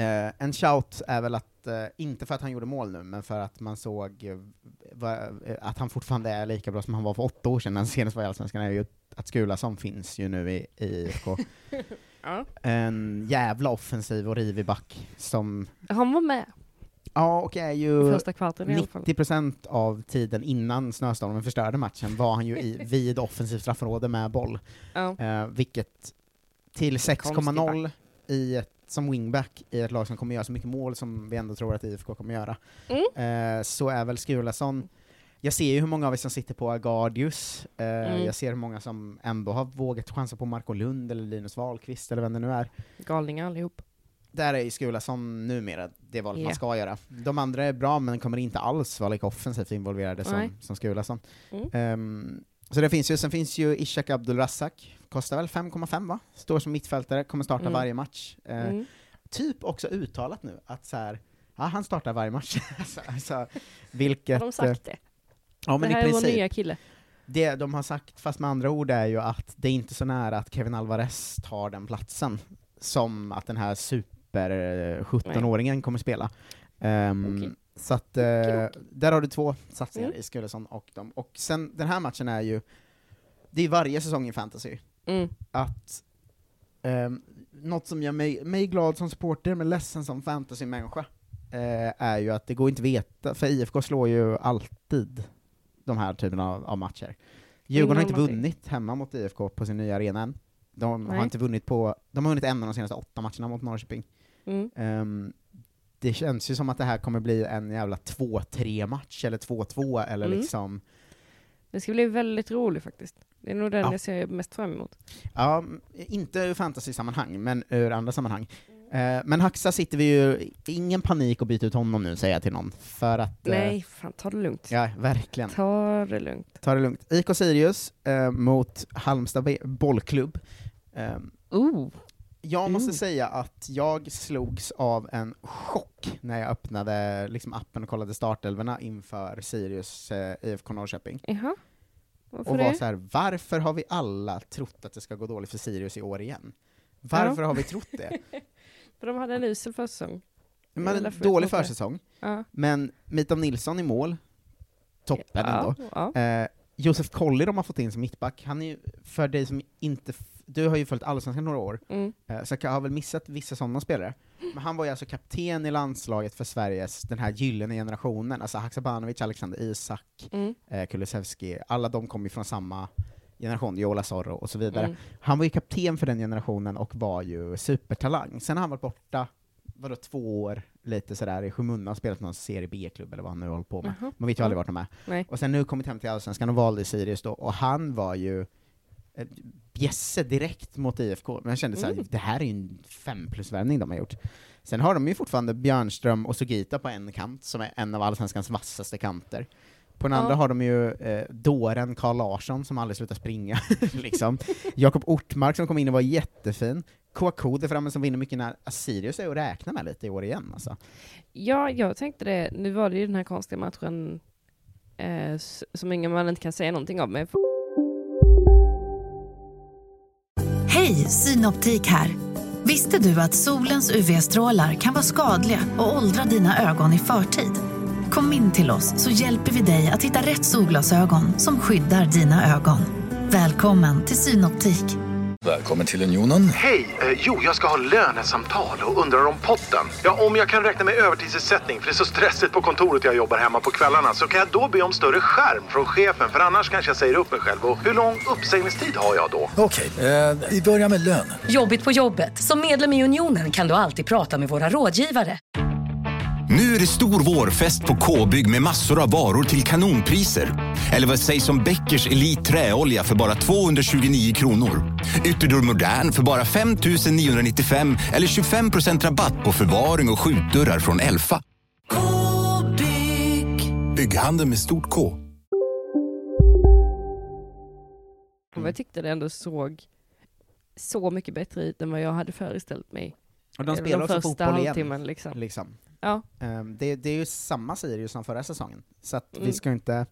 Speaker 5: eh, en shout är väl att, eh, inte för att han gjorde mål nu, men för att man såg eh, va, eh, att han fortfarande är lika bra som han var för åtta år sedan när han senast var i Allsvenskan, är ju att Skulason finns ju nu i, i IFK.
Speaker 6: Ja.
Speaker 5: en jävla offensiv och rivig back som,
Speaker 6: Han var med
Speaker 5: ja och är ju
Speaker 6: första kvarten i alla fall.
Speaker 5: 90% av tiden innan snöstormen förstörde matchen var han ju i, vid offensivt straffområde med boll,
Speaker 6: Ja.
Speaker 5: eh, vilket till
Speaker 6: Konstig
Speaker 5: 6,0 i ett, som wingback i ett lag som kommer göra så mycket mål som vi ändå tror att IFK kommer göra,
Speaker 6: Mm.
Speaker 5: eh, så är väl Skulason jag ser ju hur många av er som sitter på Agardius, eh,
Speaker 6: Mm.
Speaker 5: jag ser hur många som ändå har vågat chansa på Marco Lund eller Linus Wahlqvist eller vem det nu är.
Speaker 6: Galningar allihop.
Speaker 5: Där är ju Skulason numera det valet
Speaker 6: Ja.
Speaker 5: man ska göra. De andra är bra, men kommer inte alls vara lika offensivt involverade
Speaker 6: Nej.
Speaker 5: som, som Skulason.
Speaker 6: Mm.
Speaker 5: Ehm, så det finns ju, sen finns ju Ishak Abdulrazak, kostar väl 5,5 va? Står som mittfältare, kommer starta
Speaker 6: Mm.
Speaker 5: varje match. Eh,
Speaker 6: Mm.
Speaker 5: Typ också uttalat nu, att så här, ja han startar varje match. alltså,
Speaker 6: Har
Speaker 5: vilket...
Speaker 6: de sagt det?
Speaker 5: Ja men
Speaker 6: det
Speaker 5: i
Speaker 6: här är vår
Speaker 5: princip.
Speaker 6: nya kille.
Speaker 5: Det de har sagt, fast med andra ord, är ju att det är inte så nära att Kevin Alvarez tar den platsen, som att den här super eh, 17-åringen kommer spela. Ehm,
Speaker 6: Okej.
Speaker 5: Så att,
Speaker 6: Okej,
Speaker 5: där har du två satsningar
Speaker 6: Mm.
Speaker 5: i Skulesson och dem. Och sen, den här matchen är ju, det är varje säsong i fantasy,
Speaker 6: Mm.
Speaker 5: att um, något som gör mig, mig glad som supporter, men ledsen som fantasy-människa, eh, är ju att det går inte veta, för IFK slår ju alltid de här typerna av, av matcher. Djurgården har inte vunnit hemma mot IFK på sin nya arena än. De har inte vunnit på, de har vunnit en av de senaste åtta matcherna mot Norrköping.
Speaker 6: Mm.
Speaker 5: Ehm, det känns ju som att det här kommer bli en jävla 2-3 match, eller 2-2, eller
Speaker 6: Mm.
Speaker 5: liksom
Speaker 6: Det ska bli väldigt roligt faktiskt. Det är nog den
Speaker 5: Ja.
Speaker 6: jag ser mest fram emot.
Speaker 5: Ja, inte ur fantasy-sammanhang, men ur andra sammanhang. Eh, men Haxa sitter vi ju, ingen panik att byta ut honom nu, säger jag till någon, för att... eh,
Speaker 6: Nej, fan ta det lugnt.
Speaker 5: Ja, verkligen.
Speaker 6: Ta det lugnt.
Speaker 5: Ta det lugnt. IK Sirius eh, mot Halmstad bollklubb. Eh,
Speaker 6: Oh,
Speaker 5: Jag måste
Speaker 6: Mm.
Speaker 5: säga att jag slogs av en chock när jag öppnade liksom, appen och kollade startelverna inför Sirius eh, IFK Norrköping.
Speaker 6: Jaha. Varför
Speaker 5: och
Speaker 6: det?
Speaker 5: var så här, varför har vi alla trott att det ska gå dåligt för Sirius i år igen? Varför har vi trott det?
Speaker 6: För de hade en usel försäsong.
Speaker 5: De hade en dålig försäsong,
Speaker 6: Ja.
Speaker 5: men Mitov Nilsson i mål, toppen ändå.
Speaker 6: Ja, ja.
Speaker 5: Eh, Josef Colley de har fått in som mittback, han är ju, för dig som inte, du har ju följt Allsvenskan några år,
Speaker 6: Mm.
Speaker 5: eh, så jag har väl missat vissa sådana spelare. Men han var ju alltså kapten i landslaget för Sveriges, den här gyllene generationen, alltså Haksabanovic, Alexander Isak,
Speaker 6: Mm.
Speaker 5: eh, Kulusevski, alla de kom ju från samma generation, Jola Zorro och så vidare.
Speaker 6: Mm.
Speaker 5: Han var ju kapten för den generationen och var ju supertalang. Sen har han varit borta, vadå, två år, lite sådär i skymundan, spelat någon serie B-klubb eller vad han nu håller på med.
Speaker 6: Jaha.
Speaker 5: Man vet ju aldrig vart de är.
Speaker 6: Nej.
Speaker 5: Och sen nu kommit hem till Allsvenskan och valde Sirius då, och han var ju eh, bjässe direkt mot IFK, men jag kände såhär,
Speaker 6: Mm.
Speaker 5: det här är ju en fem plus-värvning de har gjort. Sen har de ju fortfarande Björnström och Sugita på en kant, som är en av Allsvenskans vassaste kanter. På den
Speaker 6: Ja.
Speaker 5: andra har de ju eh, dåren Carl Larsson som aldrig slutar springa, liksom. Jakob Ortmark som kom in och var jättefin. Kouakou där framme som vinner mycket när Sirius är att räkna med lite i år igen alltså.
Speaker 6: Ja, jag tänkte det. Nu var det ju den här konstiga matchen eh, som ingen man inte kan säga någonting om. Men
Speaker 3: Hej, Synoptik här. Visste du att solens UV-strålar kan vara skadliga och åldra dina ögon i förtid? Kom in till oss så hjälper vi dig att hitta rätt solglasögon som skyddar dina ögon. Välkommen till Synoptik.
Speaker 2: Välkommen till Unionen.
Speaker 7: Hej! Eh, jo, jag ska ha lönesamtal och undrar om potten. Ja, om jag kan räkna med övertidsersättning för det är så stressigt på kontoret jag jobbar hemma på kvällarna så kan jag då be om större skärm från chefen för annars kanske jag säger upp mig själv. Och hur lång uppsägningstid har jag då?
Speaker 2: Okej, eh, vi börjar med lön.
Speaker 8: Jobbigt på jobbet. Som medlem i Unionen kan du alltid prata med våra rådgivare.
Speaker 9: Nu är det stor vårfest på K-bygg med massor av varor till kanonpriser. Eller vad sägs om Bäckers Elite Träolja för bara 229 kronor? Ytterdörr Modern för bara 5 995 eller 25% rabatt på förvaring och skjutdörrar från Elfa.
Speaker 8: K-bygg.
Speaker 9: Bygghandeln med stort K.
Speaker 6: jag tyckte det ändå såg så mycket bättre ut än vad jag hade föreställt mig.
Speaker 5: Och de spelar också
Speaker 6: första
Speaker 5: fotboll igen.
Speaker 6: liksom.
Speaker 5: Liksom.
Speaker 6: Ja.
Speaker 5: Ehm, det, det är ju samma Sirius som förra säsongen, så att vi
Speaker 6: Mm.
Speaker 5: ska inte...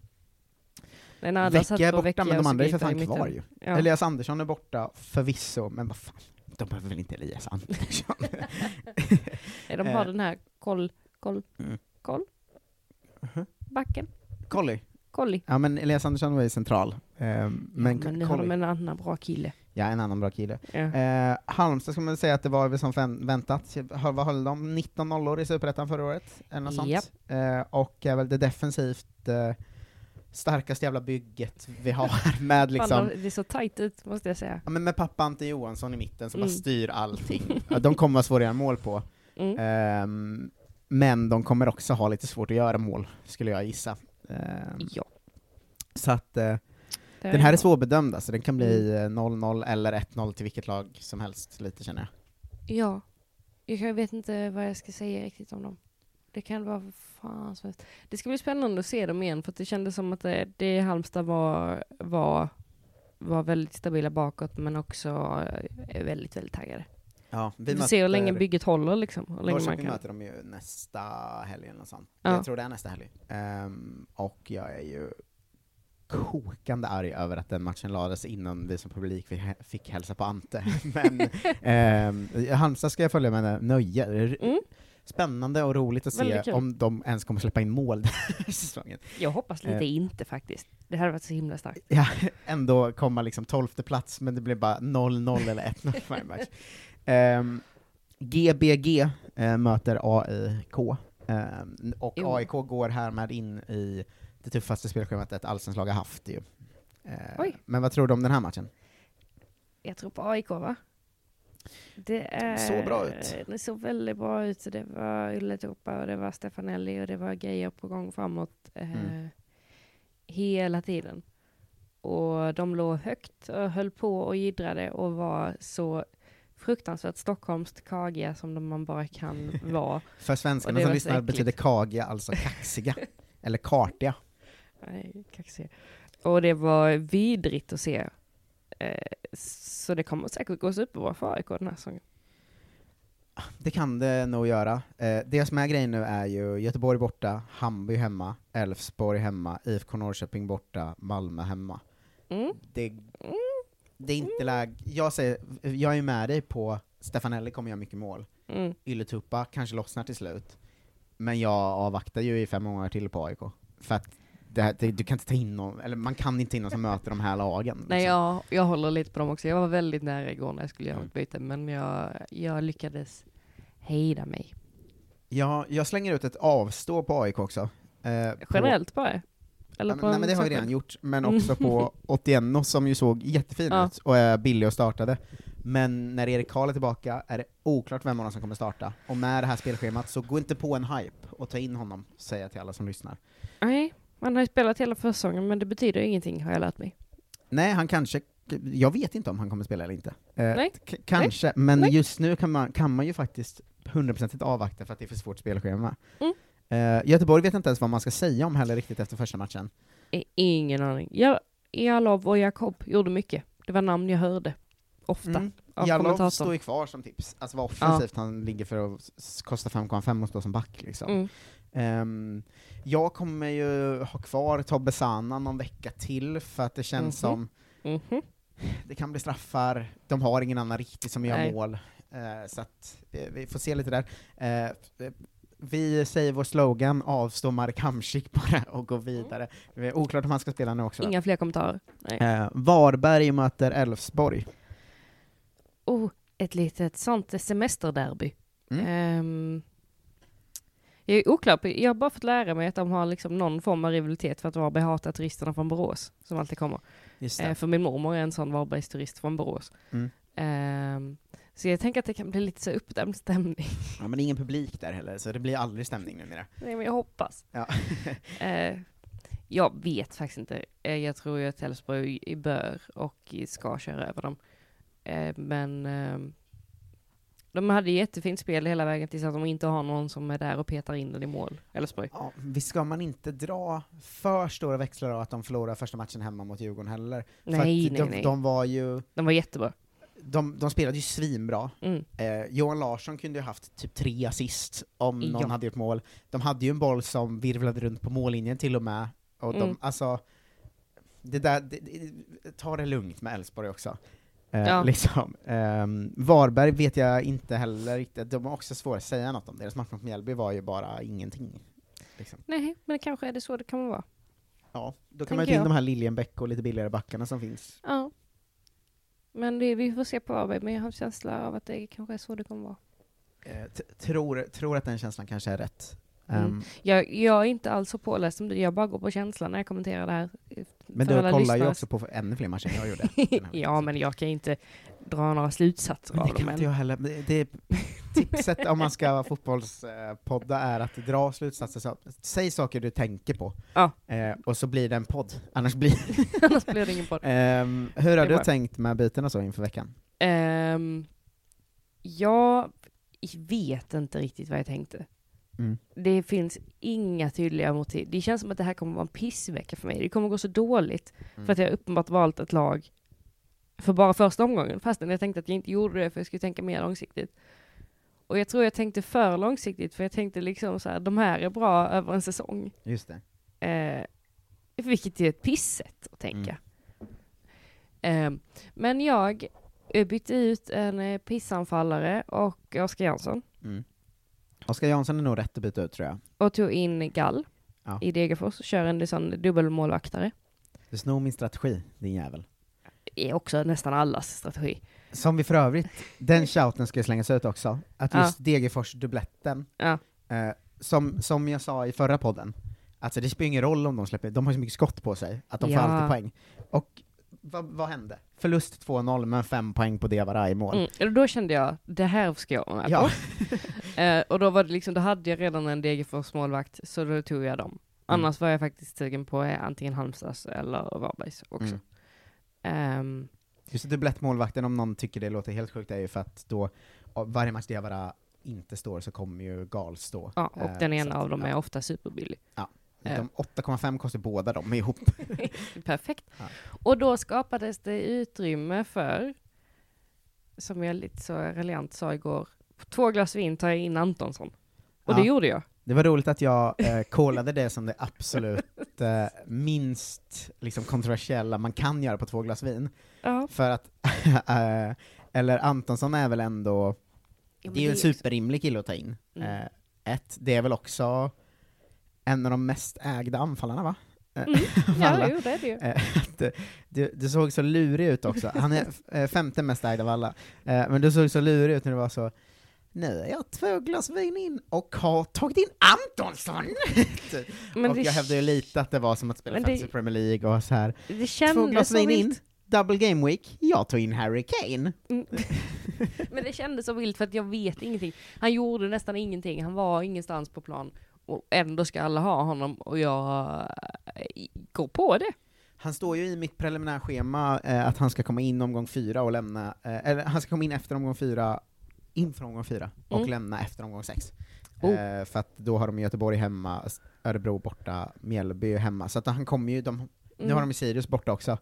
Speaker 6: Andra satt
Speaker 5: Vecka är borta, men de andra är för fan kvar ju.
Speaker 6: Ja.
Speaker 5: Elias Andersson är borta, förvisso, men vad fan, de behöver väl inte Elias Andersson?
Speaker 6: Nej, de har
Speaker 5: Eh.
Speaker 6: den här koll, koll,
Speaker 5: Mm.
Speaker 6: koll,
Speaker 5: Mhm.
Speaker 6: backen,
Speaker 5: Colly?
Speaker 6: kolli.
Speaker 5: Ja men Elias Andersson var ju central. Ehm, men,
Speaker 6: Men nu har de en annan bra kille.
Speaker 5: Ja en annan bra kille.
Speaker 6: Ja.
Speaker 5: Eh, Halmstad ska man säga att det var väl som fem- väntat, vad höll de? 19 nollor i Superettan förra året? Eller något sånt.
Speaker 6: Japp.
Speaker 5: Eh, och är väl det defensivt eh, starkaste jävla bygget vi har med liksom
Speaker 6: det är så tajt ut måste jag säga.
Speaker 5: Ja, men med pappa Ante Johansson i mitten som
Speaker 6: Mm.
Speaker 5: bara styr allting. De kommer vara svåra att göra mål på.
Speaker 6: Mm.
Speaker 5: Ehm, men de kommer också ha lite svårt att göra mål, skulle jag gissa. Ehm,
Speaker 6: Ja.
Speaker 5: så att eh, den här är svårbedömd, alltså. den kan bli
Speaker 6: Mm.
Speaker 5: eh, 0-0 eller 1-0 till vilket lag som helst, lite känner jag.
Speaker 6: Ja. Jag vet inte vad jag ska säga riktigt om dem. Det kan vara fan som helst. Det ska bli spännande att se dem igen för att det kändes som att det, det Halmstad var, var, var väldigt stabila bakåt men också eh, är väldigt, väldigt taggade.
Speaker 5: Ja,
Speaker 6: Vi får se hur länge bygget håller liksom. Hur länge man
Speaker 5: Norrköping
Speaker 6: kan.
Speaker 5: möter de ju nästa helg eller något sånt.
Speaker 6: Ja.
Speaker 5: Jag tror det är nästa helg. Ehm, och jag är ju kokande arg över att den matchen lades innan vi som publik fick, hälsa på Ante. Men ehm, Halmstad ska jag följa med nöje.
Speaker 6: Mm.
Speaker 5: Spännande och roligt att se om de ens kommer släppa in mål den här säsongen.
Speaker 6: Jag hoppas lite
Speaker 5: Eh.
Speaker 6: inte faktiskt. Det hade varit så himla starkt.
Speaker 5: Ja, ändå komma liksom tolfte plats, men det blev bara 0-0 eller 1-0 varje match. Ehm, GBG eh, möter AIK, ehm, och. AIK går härmed in i det tuffaste spelschemat ett allsvenskt lag har haft ju. Eh,
Speaker 6: Oj.
Speaker 5: men vad tror du om den här matchen?
Speaker 6: Jag tror på AIK va? Det är,
Speaker 5: såg bra ut.
Speaker 6: Det såg väldigt bra ut. Det var Ylletorpa och det var Stefanelli och det var grejer på gång framåt eh,
Speaker 5: Mm.
Speaker 6: hela tiden. Och de låg högt och höll på och jiddrade och var så fruktansvärt stockholmskt kagiga som man bara kan vara.
Speaker 5: För svenskarna
Speaker 6: det
Speaker 5: som lyssnar betyder kagiga alltså kaxiga, eller kartiga.
Speaker 6: Kaxig. Och det var vidrigt att se. Eh, så det kommer säkert gå superbra för AIK den här säsongen.
Speaker 5: Det kan det nog göra. Eh, det som är grejen nu är ju Göteborg borta, Hammarby hemma, Elfsborg hemma, IFK Norrköping borta, Malmö hemma.
Speaker 6: Mm.
Speaker 5: Det, det är inte läge. Jag säger, jag är med dig på Stefanelli kommer göra mycket mål.
Speaker 6: Mm.
Speaker 5: Ylätupa kanske lossnar till slut. Men jag avvaktar ju i fem månader till på AIK. För att det, här- det, du kan inte ta in någon, eller man kan inte ta in någon som möter de här lagen.
Speaker 6: Nej,
Speaker 5: liksom.
Speaker 6: jag, jag håller lite på dem också. Jag var väldigt nära igår när jag skulle göra mitt byte, men jag, jag lyckades hejda mig.
Speaker 5: Ja, jag slänger ut ett avstå på AIK också. Eh, på-
Speaker 6: Generellt bara? Eller på
Speaker 5: nej
Speaker 6: en
Speaker 5: men det har vi
Speaker 6: särskild?
Speaker 5: redan gjort, men
Speaker 6: Mm.
Speaker 5: också på 81 som ju såg jättefin
Speaker 6: Ja.
Speaker 5: ut och är billig och startade. Men när Erik Karl är tillbaka är det oklart vem av dem som kommer starta. Och med det här spelschemat, så gå inte på en hype och ta in honom, säger jag till alla som lyssnar.
Speaker 6: Nej, man har ju spelat hela försäsongen, men det betyder ingenting har jag lärt mig.
Speaker 5: Nej, han kanske, jag vet inte om han kommer spela eller inte. Eh,
Speaker 6: Nej.
Speaker 5: kanske, men
Speaker 6: Nej.
Speaker 5: just nu kan man, kan man ju faktiskt 100% avvakta för att det är för svårt spelschema.
Speaker 6: Mm.
Speaker 5: Eh, Göteborg vet inte ens vad man ska säga om heller riktigt efter första matchen.
Speaker 6: I- Ingen aning. Ja, Jalov och Jakob gjorde mycket. Det var namn jag hörde. Ofta.
Speaker 5: Mm.
Speaker 6: Kommentatorn.
Speaker 5: står ju kvar som tips, alltså vad offensivt han ligger för att kosta 5,5 och stå som back liksom.
Speaker 6: Mm.
Speaker 5: Ehm, jag kommer ju ha kvar Tobbe Sana någon vecka till, för att det känns
Speaker 6: Mhm.
Speaker 5: som,
Speaker 6: Mhm.
Speaker 5: det kan bli straffar, de har ingen annan riktigt som gör
Speaker 6: Nej.
Speaker 5: mål, Eh, så att eh, vi får se lite där. Eh, vi säger vår slogan, avstå Marek Hamsik bara och gå vidare. Det är oklart om han ska spela nu också.
Speaker 6: Inga fler kommentarer. Nej.
Speaker 5: Varberg möter Elfsborg.
Speaker 6: Oh, ett litet sånt semesterderby.
Speaker 5: Mm.
Speaker 6: Jag är oklar jag har bara fått lära mig att de har liksom någon form av rivalitet för att Varberg hatar turisterna från Borås, som alltid kommer.
Speaker 5: Just
Speaker 6: Eh, för min mormor är en sån Varbergs turist från Borås.
Speaker 5: Mm.
Speaker 6: Ehm, så jag tänker att det kan bli lite så uppdämd stämning.
Speaker 5: Ja, men det är ingen publik där heller, så det blir aldrig stämning numera.
Speaker 6: Nej, men jag hoppas.
Speaker 5: Ja.
Speaker 6: Eh, jag vet faktiskt inte. Eh, jag tror ju att Elfsborg bör och ska köra över dem. Eh, men ehm, de hade jättefint spel hela vägen tills att de inte har någon som är där och petar in den i mål. Elfsborg.
Speaker 5: Ja, visst ska man inte dra för stora växlar av att de förlorar första matchen hemma mot Djurgården heller.
Speaker 6: Nej, nej,
Speaker 5: de,
Speaker 6: nej.
Speaker 5: de var ju,
Speaker 6: De var jättebra.
Speaker 5: de, de spelade ju svinbra.
Speaker 6: Mm.
Speaker 5: Eh, Johan Larsson kunde ju haft typ tre assist om någon
Speaker 6: Ja.
Speaker 5: hade gjort mål. De hade ju en boll som virvlade runt på mållinjen till och med. Och de,
Speaker 6: Mm.
Speaker 5: alltså, det där, det, det, ta det lugnt med Elfsborg också. Eh,
Speaker 6: Ja.
Speaker 5: liksom. Ehm, Varberg vet jag inte heller riktigt, de har också svårt att säga något om. Deras match mot Mjällby var ju bara ingenting. Liksom.
Speaker 6: Nej, men kanske är det så det kan vara.
Speaker 5: Ja, då kan
Speaker 6: Tänker
Speaker 5: man ju ta in de här Liljenbäck och lite billigare backarna som finns.
Speaker 6: Ja. Men det, vi får se på Varberg, men jag har en känsla av att det kanske är så det kommer vara.
Speaker 5: Eh, tror, tror att den känslan kanske är rätt.
Speaker 6: Mm.
Speaker 5: Ehm,
Speaker 6: Jag, jag är inte alls så påläst som du, jag bara går på känslan när jag kommenterar det här.
Speaker 5: men
Speaker 6: För
Speaker 5: du kollar ju också på ännu fler matcher än jag gjorde.
Speaker 6: ja, men jag kan inte dra några slutsatser
Speaker 5: Men
Speaker 6: av
Speaker 5: det
Speaker 6: dem
Speaker 5: kan inte jag heller. Det, det, tipset om man ska fotbollspodda är att dra slutsatser. Så, säg saker du tänker på,
Speaker 6: Ja.
Speaker 5: eh, och så blir det en podd. Annars blir
Speaker 6: Annars blir det ingen podd.
Speaker 5: Ehm, Hur har
Speaker 6: Det
Speaker 5: du tänkt med bytena så inför veckan?
Speaker 6: Ehm, jag vet inte riktigt vad jag tänkte.
Speaker 5: Mm.
Speaker 6: Det finns inga tydliga motiv. Det känns som att det här kommer vara en pissvecka för mig. Det kommer gå så dåligt
Speaker 5: Mm.
Speaker 6: för att jag uppenbart valt ett lag för bara första omgången, fastän jag tänkte att jag inte gjorde det för jag skulle tänka mer långsiktigt. Och jag tror jag tänkte för långsiktigt, för jag tänkte liksom så här, de här är bra över en säsong.
Speaker 5: Just det.
Speaker 6: Eh, vilket är ett pissätt att tänka. Eh, men jag bytte ut en eh, pissanfallare och Oskar Jansson
Speaker 5: Mm. Oskar Jansson är nog rätt att byta ut tror jag.
Speaker 6: och tog in Gall
Speaker 5: Ja.
Speaker 6: i Degerfors kör en sån dubbelmålvaktare.
Speaker 5: Du snor min strategi, din jävel.
Speaker 6: Det är också nästan allas strategi.
Speaker 5: Som vi för övrigt, den shouten ska ju slängas ut också, att
Speaker 6: Ja.
Speaker 5: just Degerfors-dubbletten,
Speaker 6: Ja.
Speaker 5: eh, som, som jag sa i förra podden, alltså det spelar ingen roll om de släpper, de har så mycket skott på sig, att de
Speaker 6: Ja.
Speaker 5: får alltid poäng. Och vad, vad hände? Förlust 2-0, men fem poäng på Diawara i mål.
Speaker 6: Mm. och Då kände jag, det här ska jag vara med
Speaker 5: Ja.
Speaker 6: på. eh, och då var det liksom, då hade jag redan en Degerfors målvakt, så då tog jag dem. Annars var jag faktiskt sugen på eh, antingen Halmstads eller Varbergs också.
Speaker 5: Mm.
Speaker 6: Ehm,
Speaker 5: Just dublettmålvakten, om någon tycker det låter helt sjukt, är ju för att då, varje match Diawara inte står så kommer ju Gal stå.
Speaker 6: ja, och
Speaker 5: Eh,
Speaker 6: den ena
Speaker 5: att,
Speaker 6: av dem
Speaker 5: ja.
Speaker 6: är ofta superbillig. Eh.
Speaker 5: De 8,5 kostar båda dem ihop.
Speaker 6: Perfekt.
Speaker 5: Ja.
Speaker 6: Och då skapades det utrymme för, som jag lite så reliant sa igår, två glas vin tar jag in Antonsson. Och
Speaker 5: Ja.
Speaker 6: det gjorde jag.
Speaker 5: Det var roligt att jag eh, kollade det som det absolut eh, minst liksom, kontroversiella man kan göra på två glas vin.
Speaker 6: Ja.
Speaker 5: För att, eh, eller Antonsson är väl ändå, det är ju en superrimlig kille att ta in.
Speaker 6: Mm.
Speaker 5: Eh, ett, det är väl också en av de mest ägda anfallarna va? Eh,
Speaker 6: Mm. Ja, jo, det är det ju.
Speaker 5: Eh, du, du, du såg så lurig ut också. Han är eh, femte mest ägd av alla. Eh, men du såg så lurig ut när du var så nu är jag två glas vin in och har tagit in Antonsson! Typ.
Speaker 6: Men
Speaker 5: och jag hävdade ju lite att det var som att spela Fantasy Premier League och så här.
Speaker 6: Det
Speaker 5: två glas vin in,
Speaker 6: vilt.
Speaker 5: double game week, jag tog in Harry Kane.
Speaker 6: Mm. Men det kändes så vilt för att jag vet ingenting. Han gjorde nästan ingenting, han var ingenstans på plan. Och ändå ska alla ha honom och jag eh, går på det.
Speaker 5: Han står ju i mitt preliminärschema eh, att han ska komma in omgång fyra och lämna, eh, eller han ska komma in efter omgång fyra, inför omgång fyra, och
Speaker 6: Mm.
Speaker 5: lämna efter omgång sex.
Speaker 6: Oh.
Speaker 5: Eh, för att då har de Göteborg hemma, Örebro borta, Mjällby hemma, så att han kommer ju, de, nu
Speaker 6: Mm.
Speaker 5: har de ju Sirius borta också.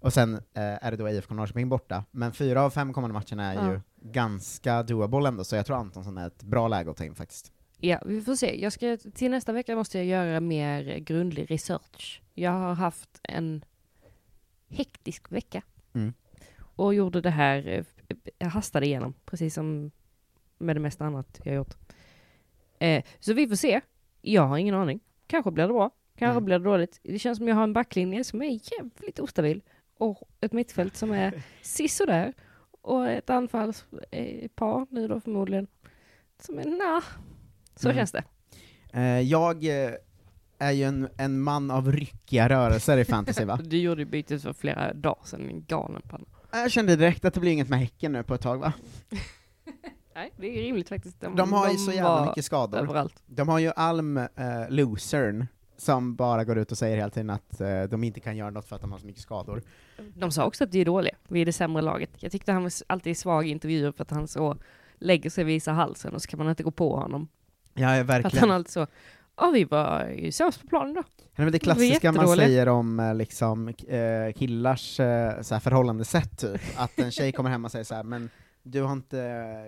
Speaker 5: Och sen eh, är det då IFK Norrköping borta, men fyra av fem kommande matcherna är
Speaker 6: Ja.
Speaker 5: ju ganska doable ändå, så jag tror Antonsson är ett bra läge att ta in faktiskt.
Speaker 6: Ja, vi får se. Jag ska, till nästa vecka måste jag göra mer grundlig research. Jag har haft en hektisk vecka.
Speaker 5: Mm.
Speaker 6: Och gjorde det här, eh, jag hastade igenom, precis som med det mesta annat jag gjort. Eh, så vi får se. Jag har ingen aning. Kanske blir det bra, kanske
Speaker 5: Mm.
Speaker 6: blir det dåligt. Det känns som jag har en backlinje som är jävligt ostabil. Och ett mittfält som är sisådär. Och ett anfallspar nu då förmodligen. Som är nah. Så
Speaker 5: Mm.
Speaker 6: känns det.
Speaker 5: Eh, jag eh, är ju en, en man av ryckiga rörelser i fantasy va?
Speaker 6: Du gjorde bytet för flera dagar sedan, en galen panna.
Speaker 5: Jag kände direkt att det blir inget med Häcken nu på ett tag va?
Speaker 6: Nej, det är rimligt faktiskt.
Speaker 5: De har ju så jävla mycket skador.
Speaker 6: Överallt.
Speaker 5: De har ju Alm eh, Luzern, som bara går ut och säger hela tiden att eh, de inte kan göra något för att de har så mycket skador.
Speaker 6: De sa också att vi är dåliga, vi är det sämre laget. Jag tyckte han var alltid svag i intervjuer för att han så lägger sig och visar halsen och så kan man inte gå på honom.
Speaker 5: Ja,
Speaker 6: För att
Speaker 5: verkligen.
Speaker 6: han alltid så, ja vi var ju sämst på planen då.
Speaker 5: Det väl det klassiska man säger om eh, liksom, eh, killars eh, så förhållandesätt, typ. Att en tjej kommer hem och säger så här, men du har inte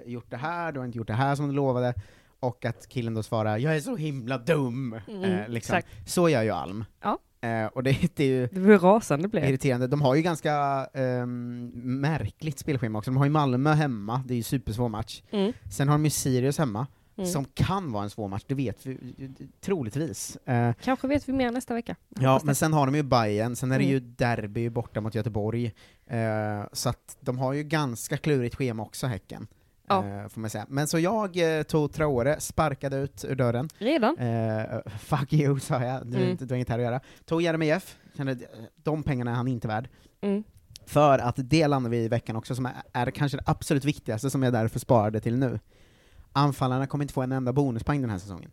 Speaker 5: eh, gjort det här, du har inte gjort det här som du lovade, och att killen då svarar 'Jag är så himla dum'
Speaker 6: Mm,
Speaker 5: eh, liksom. Så gör ju Alm.
Speaker 6: Ja.
Speaker 5: Eh, och det, det är ju
Speaker 6: Det var rasande jag.
Speaker 5: irriterande. De har ju ganska ehm, märkligt spelschema också. De har ju Malmö hemma, det är ju supersvår match.
Speaker 6: Mm.
Speaker 5: Sen har de ju Sirius hemma,
Speaker 6: Mm.
Speaker 5: som kan vara en svår match, det vet vi troligtvis. Eh,
Speaker 6: Kanske vet vi mer nästa vecka.
Speaker 5: ja, men sen har de ju Bayern, sen är det
Speaker 6: Mm.
Speaker 5: ju derby borta mot Göteborg, eh, så att de har ju ganska klurigt schema också, Häcken.
Speaker 6: Ja.
Speaker 5: Eh, får man säga. Men så jag tog Traore, sparkade ut ur dörren,
Speaker 6: Redan?
Speaker 5: Eh, fuck you, sa jag. Du,
Speaker 6: Mm.
Speaker 5: du har inget här att göra. Tog Jeremejeff, kände de pengarna är han inte värd.
Speaker 6: Mm.
Speaker 5: För att det landar vi i veckan också, som är, är kanske det absolut viktigaste som jag därför sparade till nu. Anfallarna kommer inte få en enda bonuspoäng den här säsongen.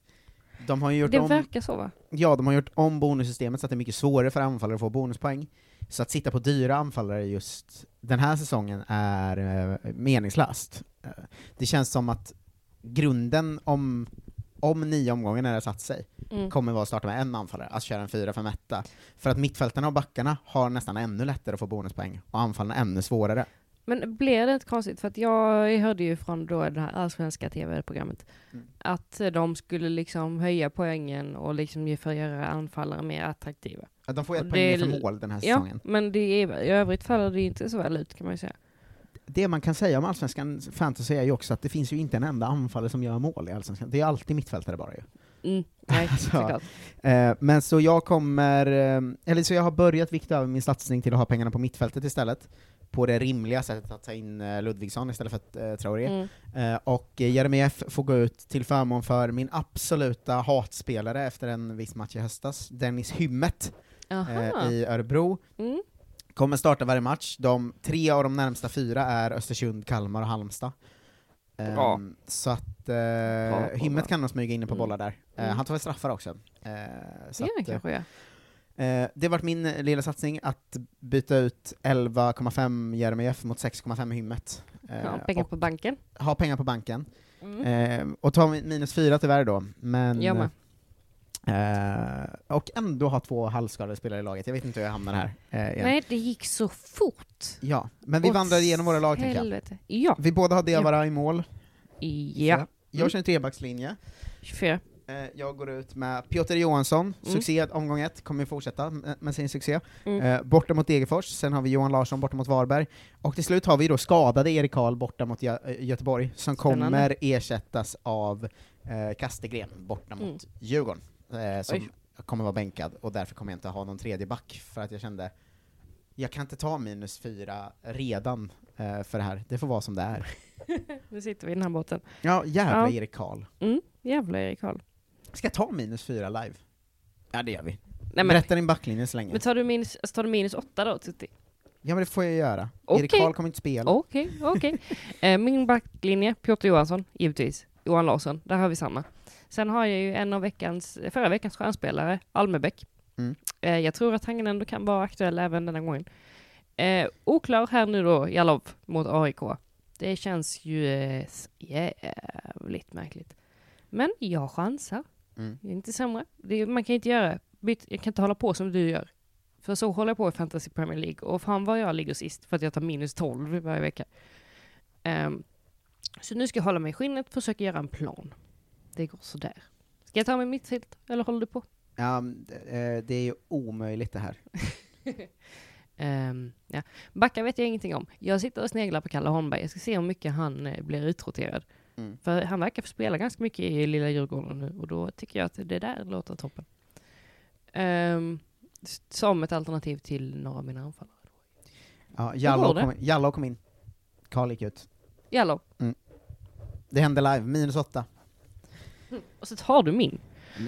Speaker 5: De har gjort
Speaker 6: Det
Speaker 5: om,
Speaker 6: verkar så va?
Speaker 5: ja, de har gjort om bonussystemet så att det är mycket svårare för anfallare att få bonuspoäng. Så att sitta på dyra anfallare just den här säsongen är eh, meningslöst. Eh, det känns som att grunden om, om nio omgångar när det har satt sig,
Speaker 6: Mm.
Speaker 5: kommer vara att starta med en anfallare, att köra en 4-5 etta. För att mittfältarna och backarna har nästan ännu lättare att få bonuspoäng, och anfallarna ännu svårare.
Speaker 6: Men blir det inte konstigt? För att jag hörde ju från då det här allsvenska tv-programmet
Speaker 5: Mm.
Speaker 6: att de skulle liksom höja poängen och liksom för att göra anfallare mer attraktiva.
Speaker 5: Ja, De får ett
Speaker 6: Och
Speaker 5: poäng mer för mål den här
Speaker 6: Ja,
Speaker 5: säsongen.
Speaker 6: men det är, i övrigt faller det inte så väl ut kan man ju säga.
Speaker 5: Det man kan säga om allsvenskan fantasy är ju också att det finns ju inte en enda anfallare som gör mål i allsvenskan. Det är alltid mittfältare bara ju.
Speaker 6: Mm, nej,
Speaker 5: Alltså,
Speaker 6: såklart.
Speaker 5: Eh, men så jag kommer, eh, eller så jag har börjat vikta över min satsning till att ha pengarna på mittfältet istället, på det rimliga sättet att ta in eh, Ludvigsson istället för att, eh, Traoré.
Speaker 6: Mm.
Speaker 5: Eh, och eh, Jeremejeff får gå ut till förmån för min absoluta hatspelare efter en viss match i höstas, Dennis Hymmet eh, i Örebro.
Speaker 6: Mm.
Speaker 5: Kommer starta varje match. De, tre av de närmsta fyra är Östersund, Kalmar och Halmstad. Ehm,
Speaker 6: Bra.
Speaker 5: så att eh,
Speaker 6: bra.
Speaker 5: kan nog smyga in på
Speaker 6: Mm.
Speaker 5: bollar där. Eh,
Speaker 6: Mm.
Speaker 5: han tar väl straffar också. Eh, så
Speaker 6: Det
Speaker 5: att,
Speaker 6: kanske jag.
Speaker 5: eh, det har varit min eh, lilla satsning, att byta ut 11,5 Jeremejeff mot 6,5 Hymmet. Eh,
Speaker 6: Ja, pengar på banken.
Speaker 5: ha pengar på banken.
Speaker 6: Mm.
Speaker 5: Eh, och ta min- minus fyra tyvärr då, men...
Speaker 6: Jag med.
Speaker 5: Eh, och ändå ha två halvskadade spelare i laget. Jag vet inte hur jag hamnar här. Igen.
Speaker 6: Nej, det gick så fort.
Speaker 5: Ja, men vi
Speaker 6: Åt
Speaker 5: vandrar igenom våra lag.
Speaker 6: Helvete. Ja,
Speaker 5: Vi båda har Diawara i mål.
Speaker 6: Ja.
Speaker 5: Jag kör en trebackslinje.
Speaker 6: 24.
Speaker 5: Eh, Jag går ut med Piotr Johansson,
Speaker 6: Mm.
Speaker 5: succé omgång ett, kommer fortsätta med- med sin succé.
Speaker 6: Mm.
Speaker 5: Borta mot Degerfors, sen har vi Johan Larsson borta mot Varberg, och till slut har vi då skadade Erik Karl borta mot Gö- Göteborg, som
Speaker 6: Spännande.
Speaker 5: kommer ersättas av eh, Kastegren borta mot
Speaker 6: Mm.
Speaker 5: Djurgården, eh, som
Speaker 6: Oj.
Speaker 5: kommer vara bänkad, och därför kommer jag inte ha någon tredje back, för att jag kände jag kan inte ta minus fyra redan eh, för det här, det får vara som det är.
Speaker 6: Nu sitter vi i den här båten.
Speaker 5: Ja, jävla
Speaker 6: Ja.
Speaker 5: Erik Karl.
Speaker 6: Mm, jävla Erik Karl.
Speaker 5: Ska jag ta minus fyra live? Ja, det gör vi.
Speaker 6: Nej, men,
Speaker 5: Berätta din backlinje så länge.
Speaker 6: men tar, du minus, alltså, tar du minus åtta då, Tutti?
Speaker 5: Ja men det får jag göra.
Speaker 6: Okej.
Speaker 5: Erik Karl kommer inte spela.
Speaker 6: Okej, okej. Eh, Min backlinje, Piotr Johansson, givetvis. Johan Larsson, där har vi samma. Sen har jag ju en av veckans, förra veckans stjärnspelare, Almebäck.
Speaker 5: Mm.
Speaker 6: Eh, Jag tror att han ändå kan vara aktuell även denna gången. Eh, oklar här nu då, Jalov mot AIK. Det känns ju eh, jävligt märkligt. Men jag chansar.
Speaker 5: Mm.
Speaker 6: Det är inte sämre. Är, man kan inte göra, jag kan inte hålla på som du gör. För så håller jag på i Fantasy Premier League. Och fan vad jag ligger sist för att jag tar minus 12 varje vecka. Ehm, så nu ska jag hålla mig i skinnet och försöka göra en plan. Det går sådär. Ska jag ta mig mittfält eller håller du på?
Speaker 5: Eh, det är ju omöjligt det här.
Speaker 6: Um, ja. Backa vet jag ingenting om. Jag sitter och sneglar på Kalle Holmberg. Jag ska se hur mycket han eh, blir utroterad.
Speaker 5: Mm.
Speaker 6: För han verkar få spela ganska mycket i lilla Djurgården nu och då tycker jag att det där låter toppen. Um, som ett alternativ till några av mina anfallare.
Speaker 5: Ja, Jallow kom, Jallow kom in. Karl gick ut.
Speaker 6: Jallow.
Speaker 5: Det hände live, minus åtta.
Speaker 6: Och så tar du min.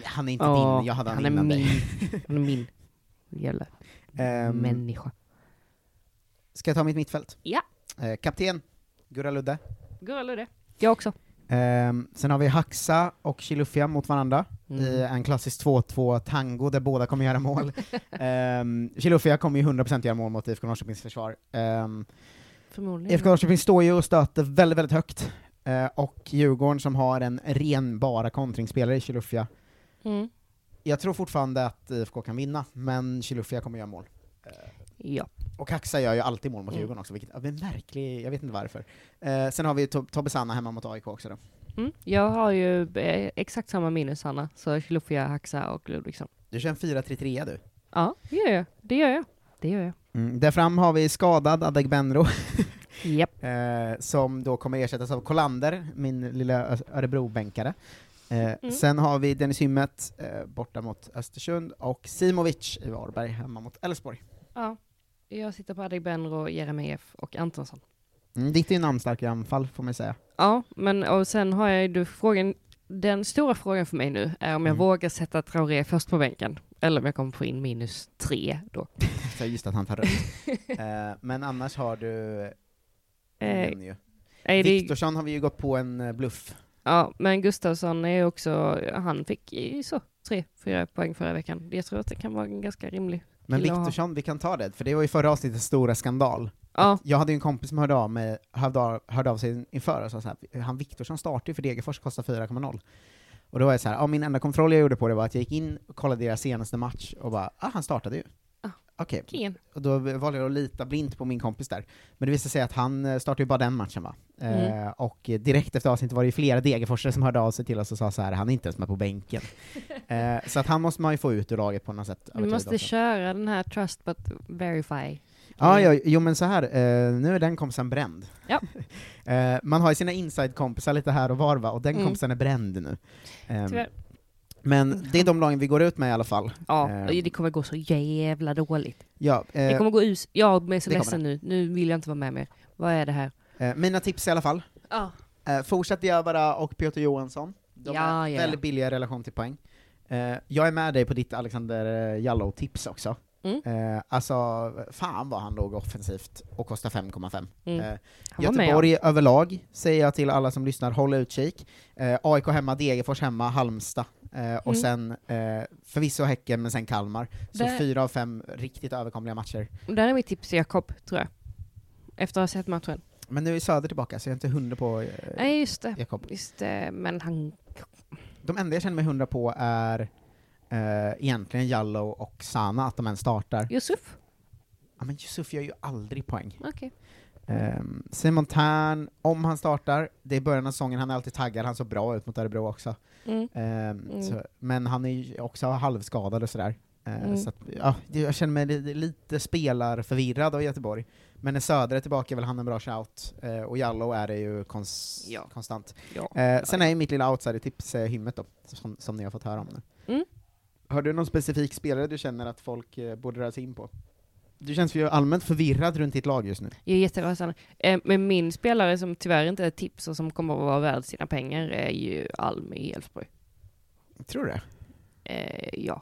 Speaker 5: Han är inte
Speaker 6: Ja,
Speaker 5: din, jag hade han,
Speaker 6: han är
Speaker 5: innan
Speaker 6: min.
Speaker 5: dig.
Speaker 6: Han är min. Jävla
Speaker 5: Ehm,
Speaker 6: människa.
Speaker 5: Ska jag ta mitt mittfält?
Speaker 6: Ja.
Speaker 5: Eh, kapten, Gurra Ludde.
Speaker 6: Eller det? Jag också.
Speaker 5: Ehm, sen har vi Haxa och Chilufya mot varandra
Speaker 6: Mm.
Speaker 5: i en klassisk 2-2 tango där båda kommer göra mål. um, Chilufya kommer ju 100% göra mål mot IFK Norrköpings försvar. Um,
Speaker 6: Förmodligen.
Speaker 5: IFK Norrköping står ju och stöter väldigt, väldigt högt, Eh, och Djurgården som har en ren bara kontringsspelare i Chilufya.
Speaker 6: Mm.
Speaker 5: Jag tror fortfarande att IFK kan vinna, men Chilufya kommer göra mål.
Speaker 6: Ja.
Speaker 5: Och Haxa gör ju alltid mål mot
Speaker 6: Mm.
Speaker 5: Djurgården också, vilket är märklig, jag vet inte varför. Eh, sen har vi To- Tobbe Sanna hemma mot AIK också då.
Speaker 6: Mm. Jag har ju eh, exakt samma minus, Hanna. Så Chilufya, Haxa och Ludvigsson.
Speaker 5: Du kör en 4-3-3 du.
Speaker 6: Ja, det gör jag. Det gör jag. Det gör jag.
Speaker 5: Mm. Där fram har vi skadad Adegbenro,
Speaker 6: Japp.
Speaker 5: eh, som då kommer ersättas av Kolander, min lilla Örebro-bänkare. Eh,
Speaker 6: Mm.
Speaker 5: Sen har vi Dennis Hymmet eh, borta mot Östersund, och Simovic i Varberg hemma mot Elfsborg.
Speaker 6: Ja. Jag sitter på Adegbenro, Jeremejeff och Antonsson.
Speaker 5: Mm, ditt är ju namnstarka anfall, får man säga.
Speaker 6: Ja, men och sen har jag ju frågan, den stora frågan för mig nu är om jag
Speaker 5: Mm.
Speaker 6: vågar sätta Traoré först på bänken, eller om jag kommer få in minus tre då.
Speaker 5: Så just att han tar rött. eh, men annars har du...
Speaker 6: Eh, är det,
Speaker 5: Viktorsson har vi ju gått på en eh, bluff.
Speaker 6: ja, men Gustafsson är också, han fick ju så tre, fyra poäng förra veckan. Jag tror att det kan vara en ganska rimlig
Speaker 5: Men. Viktorsson, vi kan ta det, för det var ju förra avsnittets stora skandal.
Speaker 6: Ja,
Speaker 5: Jag hade ju en kompis som hörde av, mig, hörde av, hörde av sig inför och sa så här, han Viktorsson startar ju för Degerfors, kostar 4,0. Och då var jag så här, ja, min enda kontroll jag gjorde på det var att jag gick in och kollade deras senaste match och bara, ah, han startade ju.
Speaker 6: Ah,
Speaker 5: Okej,
Speaker 6: Kien.
Speaker 5: och då valde jag att lita blint på min kompis där. Men det visade sig att han eh, startade ju bara den matchen va.
Speaker 6: Mm.
Speaker 5: Eh, och eh, direkt efter avsnittet var det ju flera Degerforsare som hörde av sig till oss och sa så här, han är inte ens med på bänken. eh, så att han måste man ju få ut ur laget på något sätt. tid
Speaker 6: måste
Speaker 5: också.
Speaker 6: köra den här trust but verify.
Speaker 5: Ja, ja, jo men så här, eh, nu är den kompisen bränd.
Speaker 6: Ja.
Speaker 5: eh, man har ju sina inside-kompisar lite här och var va, och den
Speaker 6: Mm.
Speaker 5: kompisen är bränd nu. Ehm,
Speaker 6: Tyvärr.
Speaker 5: Men det är de lagen vi går ut med i alla fall.
Speaker 6: Ja, och det kommer gå så jävla dåligt.
Speaker 5: Ja,
Speaker 6: Det
Speaker 5: eh,
Speaker 6: kommer gå ut, jag är så
Speaker 5: det
Speaker 6: ledsen nu, nu vill jag inte vara med mer. Vad är det här?
Speaker 5: eh, mina tips i alla fall.
Speaker 6: Ja.
Speaker 5: Eh, fortsätt Diawara och Piotr Johansson. De
Speaker 6: Ja,
Speaker 5: är
Speaker 6: ja, ja.
Speaker 5: väldigt billiga i relation till poäng. Eh, jag är med dig på ditt Alexander eh, Jallow-tips också.
Speaker 6: Mm.
Speaker 5: Eh, alltså, fan vad han låg offensivt och kostar 5,5.
Speaker 6: Mm.
Speaker 5: Eh,
Speaker 6: var med,
Speaker 5: Göteborg överlag, säger jag till alla som lyssnar, håll utkik. Eh, AIK hemma, Degerfors hemma, Halmstad, eh, och
Speaker 6: Mm.
Speaker 5: sen eh, förvisso Häcken, men sen Kalmar. Så
Speaker 6: Där-
Speaker 5: fyra av fem riktigt överkomliga matcher.
Speaker 6: Där är mitt tips till Jakob, tror jag. Efter att ha sett matchen.
Speaker 5: Men nu är Söder tillbaka, så jag är inte hundra på eh,
Speaker 6: Nej, just det.
Speaker 5: Jakob.
Speaker 6: Just det, men han...
Speaker 5: De enda jag känner mig hundra på är eh, egentligen Jallow och Sana, att de ens startar.
Speaker 6: Yusuf?
Speaker 5: Ja, men Yusuf gör ju aldrig poäng.
Speaker 6: Okej.
Speaker 5: Ehm, Simon Tern, om han startar, det är början av säsongen, han är alltid taggad, han såg bra ut mot Örebro också.
Speaker 6: Mm.
Speaker 5: Ehm,
Speaker 6: Mm.
Speaker 5: så, men han är ju också halvskadad och sådär. Ehm,
Speaker 6: Mm.
Speaker 5: Så att, ja, jag känner mig li- lite spelarförvirrad av Göteborg. Men när Söder är tillbaka är väl han en bra shout, eh, och Jallow är det ju kons-
Speaker 6: Ja.
Speaker 5: konstant.
Speaker 6: Ja.
Speaker 5: Eh, sen är ju mitt lilla outsider-tips eh, hymmet då, som, som ni har fått höra om nu. Har du någon specifik spelare du känner att folk eh, borde röra sig in på? Du känns ju allmänt förvirrad runt ditt lag just nu.
Speaker 6: Jag är jätterasande. Eh, men min spelare som tyvärr inte är tips och som kommer att vara värd sina pengar är ju Alm i Elfsborg.
Speaker 5: Tror du det?
Speaker 6: Eh, ja.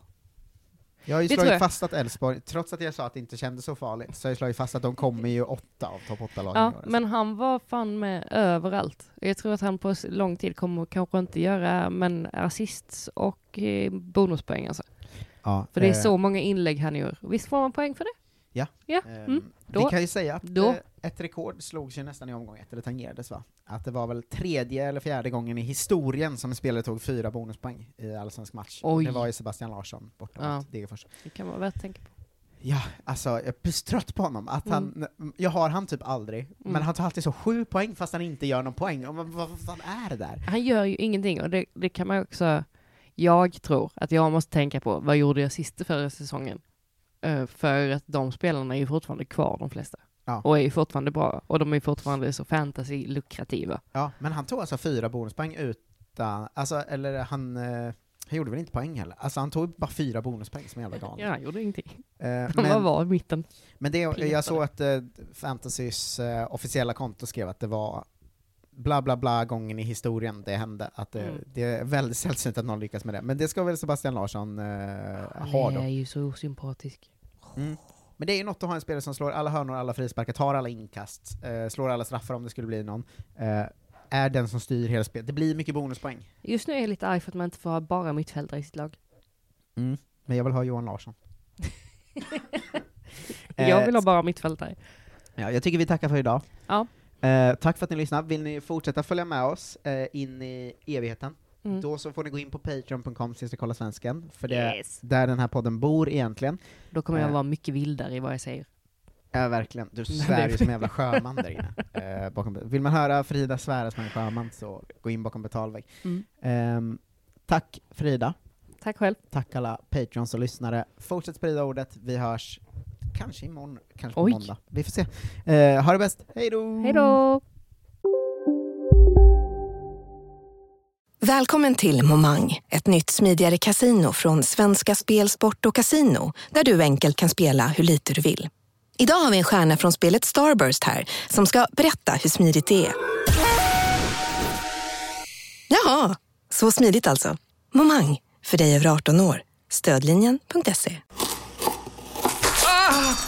Speaker 5: Jag har ju
Speaker 6: Det
Speaker 5: slagit
Speaker 6: jag.
Speaker 5: fast att Elfsborg, trots att jag sa att det inte kändes så farligt, så har jag slagit fast att de kommer ju åtta av topp åtta lagen i
Speaker 6: ja,
Speaker 5: alltså.
Speaker 6: men han var fan med överallt. Jag tror att han på lång tid kommer kanske inte göra, men assists och eh, bonuspoäng alltså.
Speaker 5: ja,
Speaker 6: För det är
Speaker 5: eh,
Speaker 6: så många inlägg han gör. Visst får man poäng för det?
Speaker 5: Ja.
Speaker 6: Ja.
Speaker 5: ehm,
Speaker 6: Mm.
Speaker 5: Vi kan ju säga att
Speaker 6: då-
Speaker 5: eh, ett rekord slogs ju nästan i omgång ett, eller tangerades va? Att det var väl tredje eller fjärde gången i historien som en spelare tog fyra bonuspoäng i allsvensk match.
Speaker 6: Oj.
Speaker 5: Det var ju Sebastian Larsson borta
Speaker 6: Ja.
Speaker 5: mot Degerfors.
Speaker 6: Det kan vara värt att tänka på.
Speaker 5: Ja, alltså jag är så trött på honom. Att han, jag har han typ aldrig, men
Speaker 6: Mm.
Speaker 5: han tar alltid så sju poäng fast han inte gör någon poäng. Och vad, vad, vad är det där?
Speaker 6: Han gör ju ingenting och det, det kan man ju också... Jag tror att jag måste tänka på, vad gjorde jag sista förra säsongen? Eh, för att de spelarna är ju fortfarande kvar, de flesta.
Speaker 5: Ja.
Speaker 6: Och är ju fortfarande bra. Och de är fortfarande så fantasy-lukrativa.
Speaker 5: Ja, men han tog alltså fyra bonuspoäng utan, alltså, eller han, eh, han gjorde väl inte poäng heller? Alltså han tog bara fyra bonuspoäng som jävla galning.
Speaker 6: Ja, han gjorde ingenting.
Speaker 5: Eh,
Speaker 6: Han
Speaker 5: men,
Speaker 6: var i mitten.
Speaker 5: men det, jag såg att eh, Fantasys eh, officiella konto skrev att det var bla bla bla gången i historien det hände, att det,
Speaker 6: Mm.
Speaker 5: det är väldigt sällsynt att någon lyckas med det. Men det ska väl Sebastian Larsson eh, ha
Speaker 6: Han
Speaker 5: då.
Speaker 6: är ju så osympatisk.
Speaker 5: Mm. Men det är ju något att ha en spelare som slår alla hörnor, alla frisparkar, tar alla inkast, eh, slår alla straffar om det skulle bli någon. Eh, är den som styr hela spelet. Det blir mycket bonuspoäng.
Speaker 6: Just nu är jag lite arg för att man inte får ha bara mittfältare i sitt lag.
Speaker 5: Men jag vill ha Johan Larsson.
Speaker 6: Jag vill
Speaker 5: Eh,
Speaker 6: ha bara mittfältare.
Speaker 5: Ja, jag tycker vi tackar för idag.
Speaker 6: Ja.
Speaker 5: Eh, tack för att ni lyssnade. Vill ni fortsätta följa med oss eh, in i evigheten,
Speaker 6: Mm.
Speaker 5: då så får ni gå in på patreon.com kolla svensken, för det är
Speaker 6: Yes.
Speaker 5: där den här podden bor egentligen.
Speaker 6: Då kommer jag
Speaker 5: Eh.
Speaker 6: vara mycket vildare i vad jag säger.
Speaker 5: Ja, verkligen. Du svär ju som en jävla sjöman där inne. Eh, bakom, vill man höra Frida svära som en sjöman, så gå in bakom betalvägg.
Speaker 6: Mm.
Speaker 5: Ehm, tack Frida.
Speaker 6: Tack själv.
Speaker 5: Tack alla Patreons och lyssnare. Fortsätt sprida ordet. Vi hörs kanske imorgon, kanske på
Speaker 6: Oj.
Speaker 5: måndag. Vi får se. Eh, ha det bäst. Hej då!
Speaker 6: Hej då!
Speaker 10: Välkommen till Momang, ett nytt smidigare casino från Svenska Spel, Sport och Casino, där du enkelt kan spela hur lite du vill. Idag har vi en stjärna från spelet Starburst här, som ska berätta hur smidigt det är. Jaha, så smidigt alltså. Momang, för dig över 18 år. Stödlinjen.se.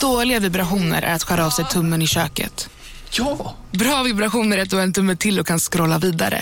Speaker 11: Dåliga vibrationer är att skära av sig tummen i köket.
Speaker 2: Ja!
Speaker 11: Bra vibrationer är att du har en tumme till och kan scrolla vidare.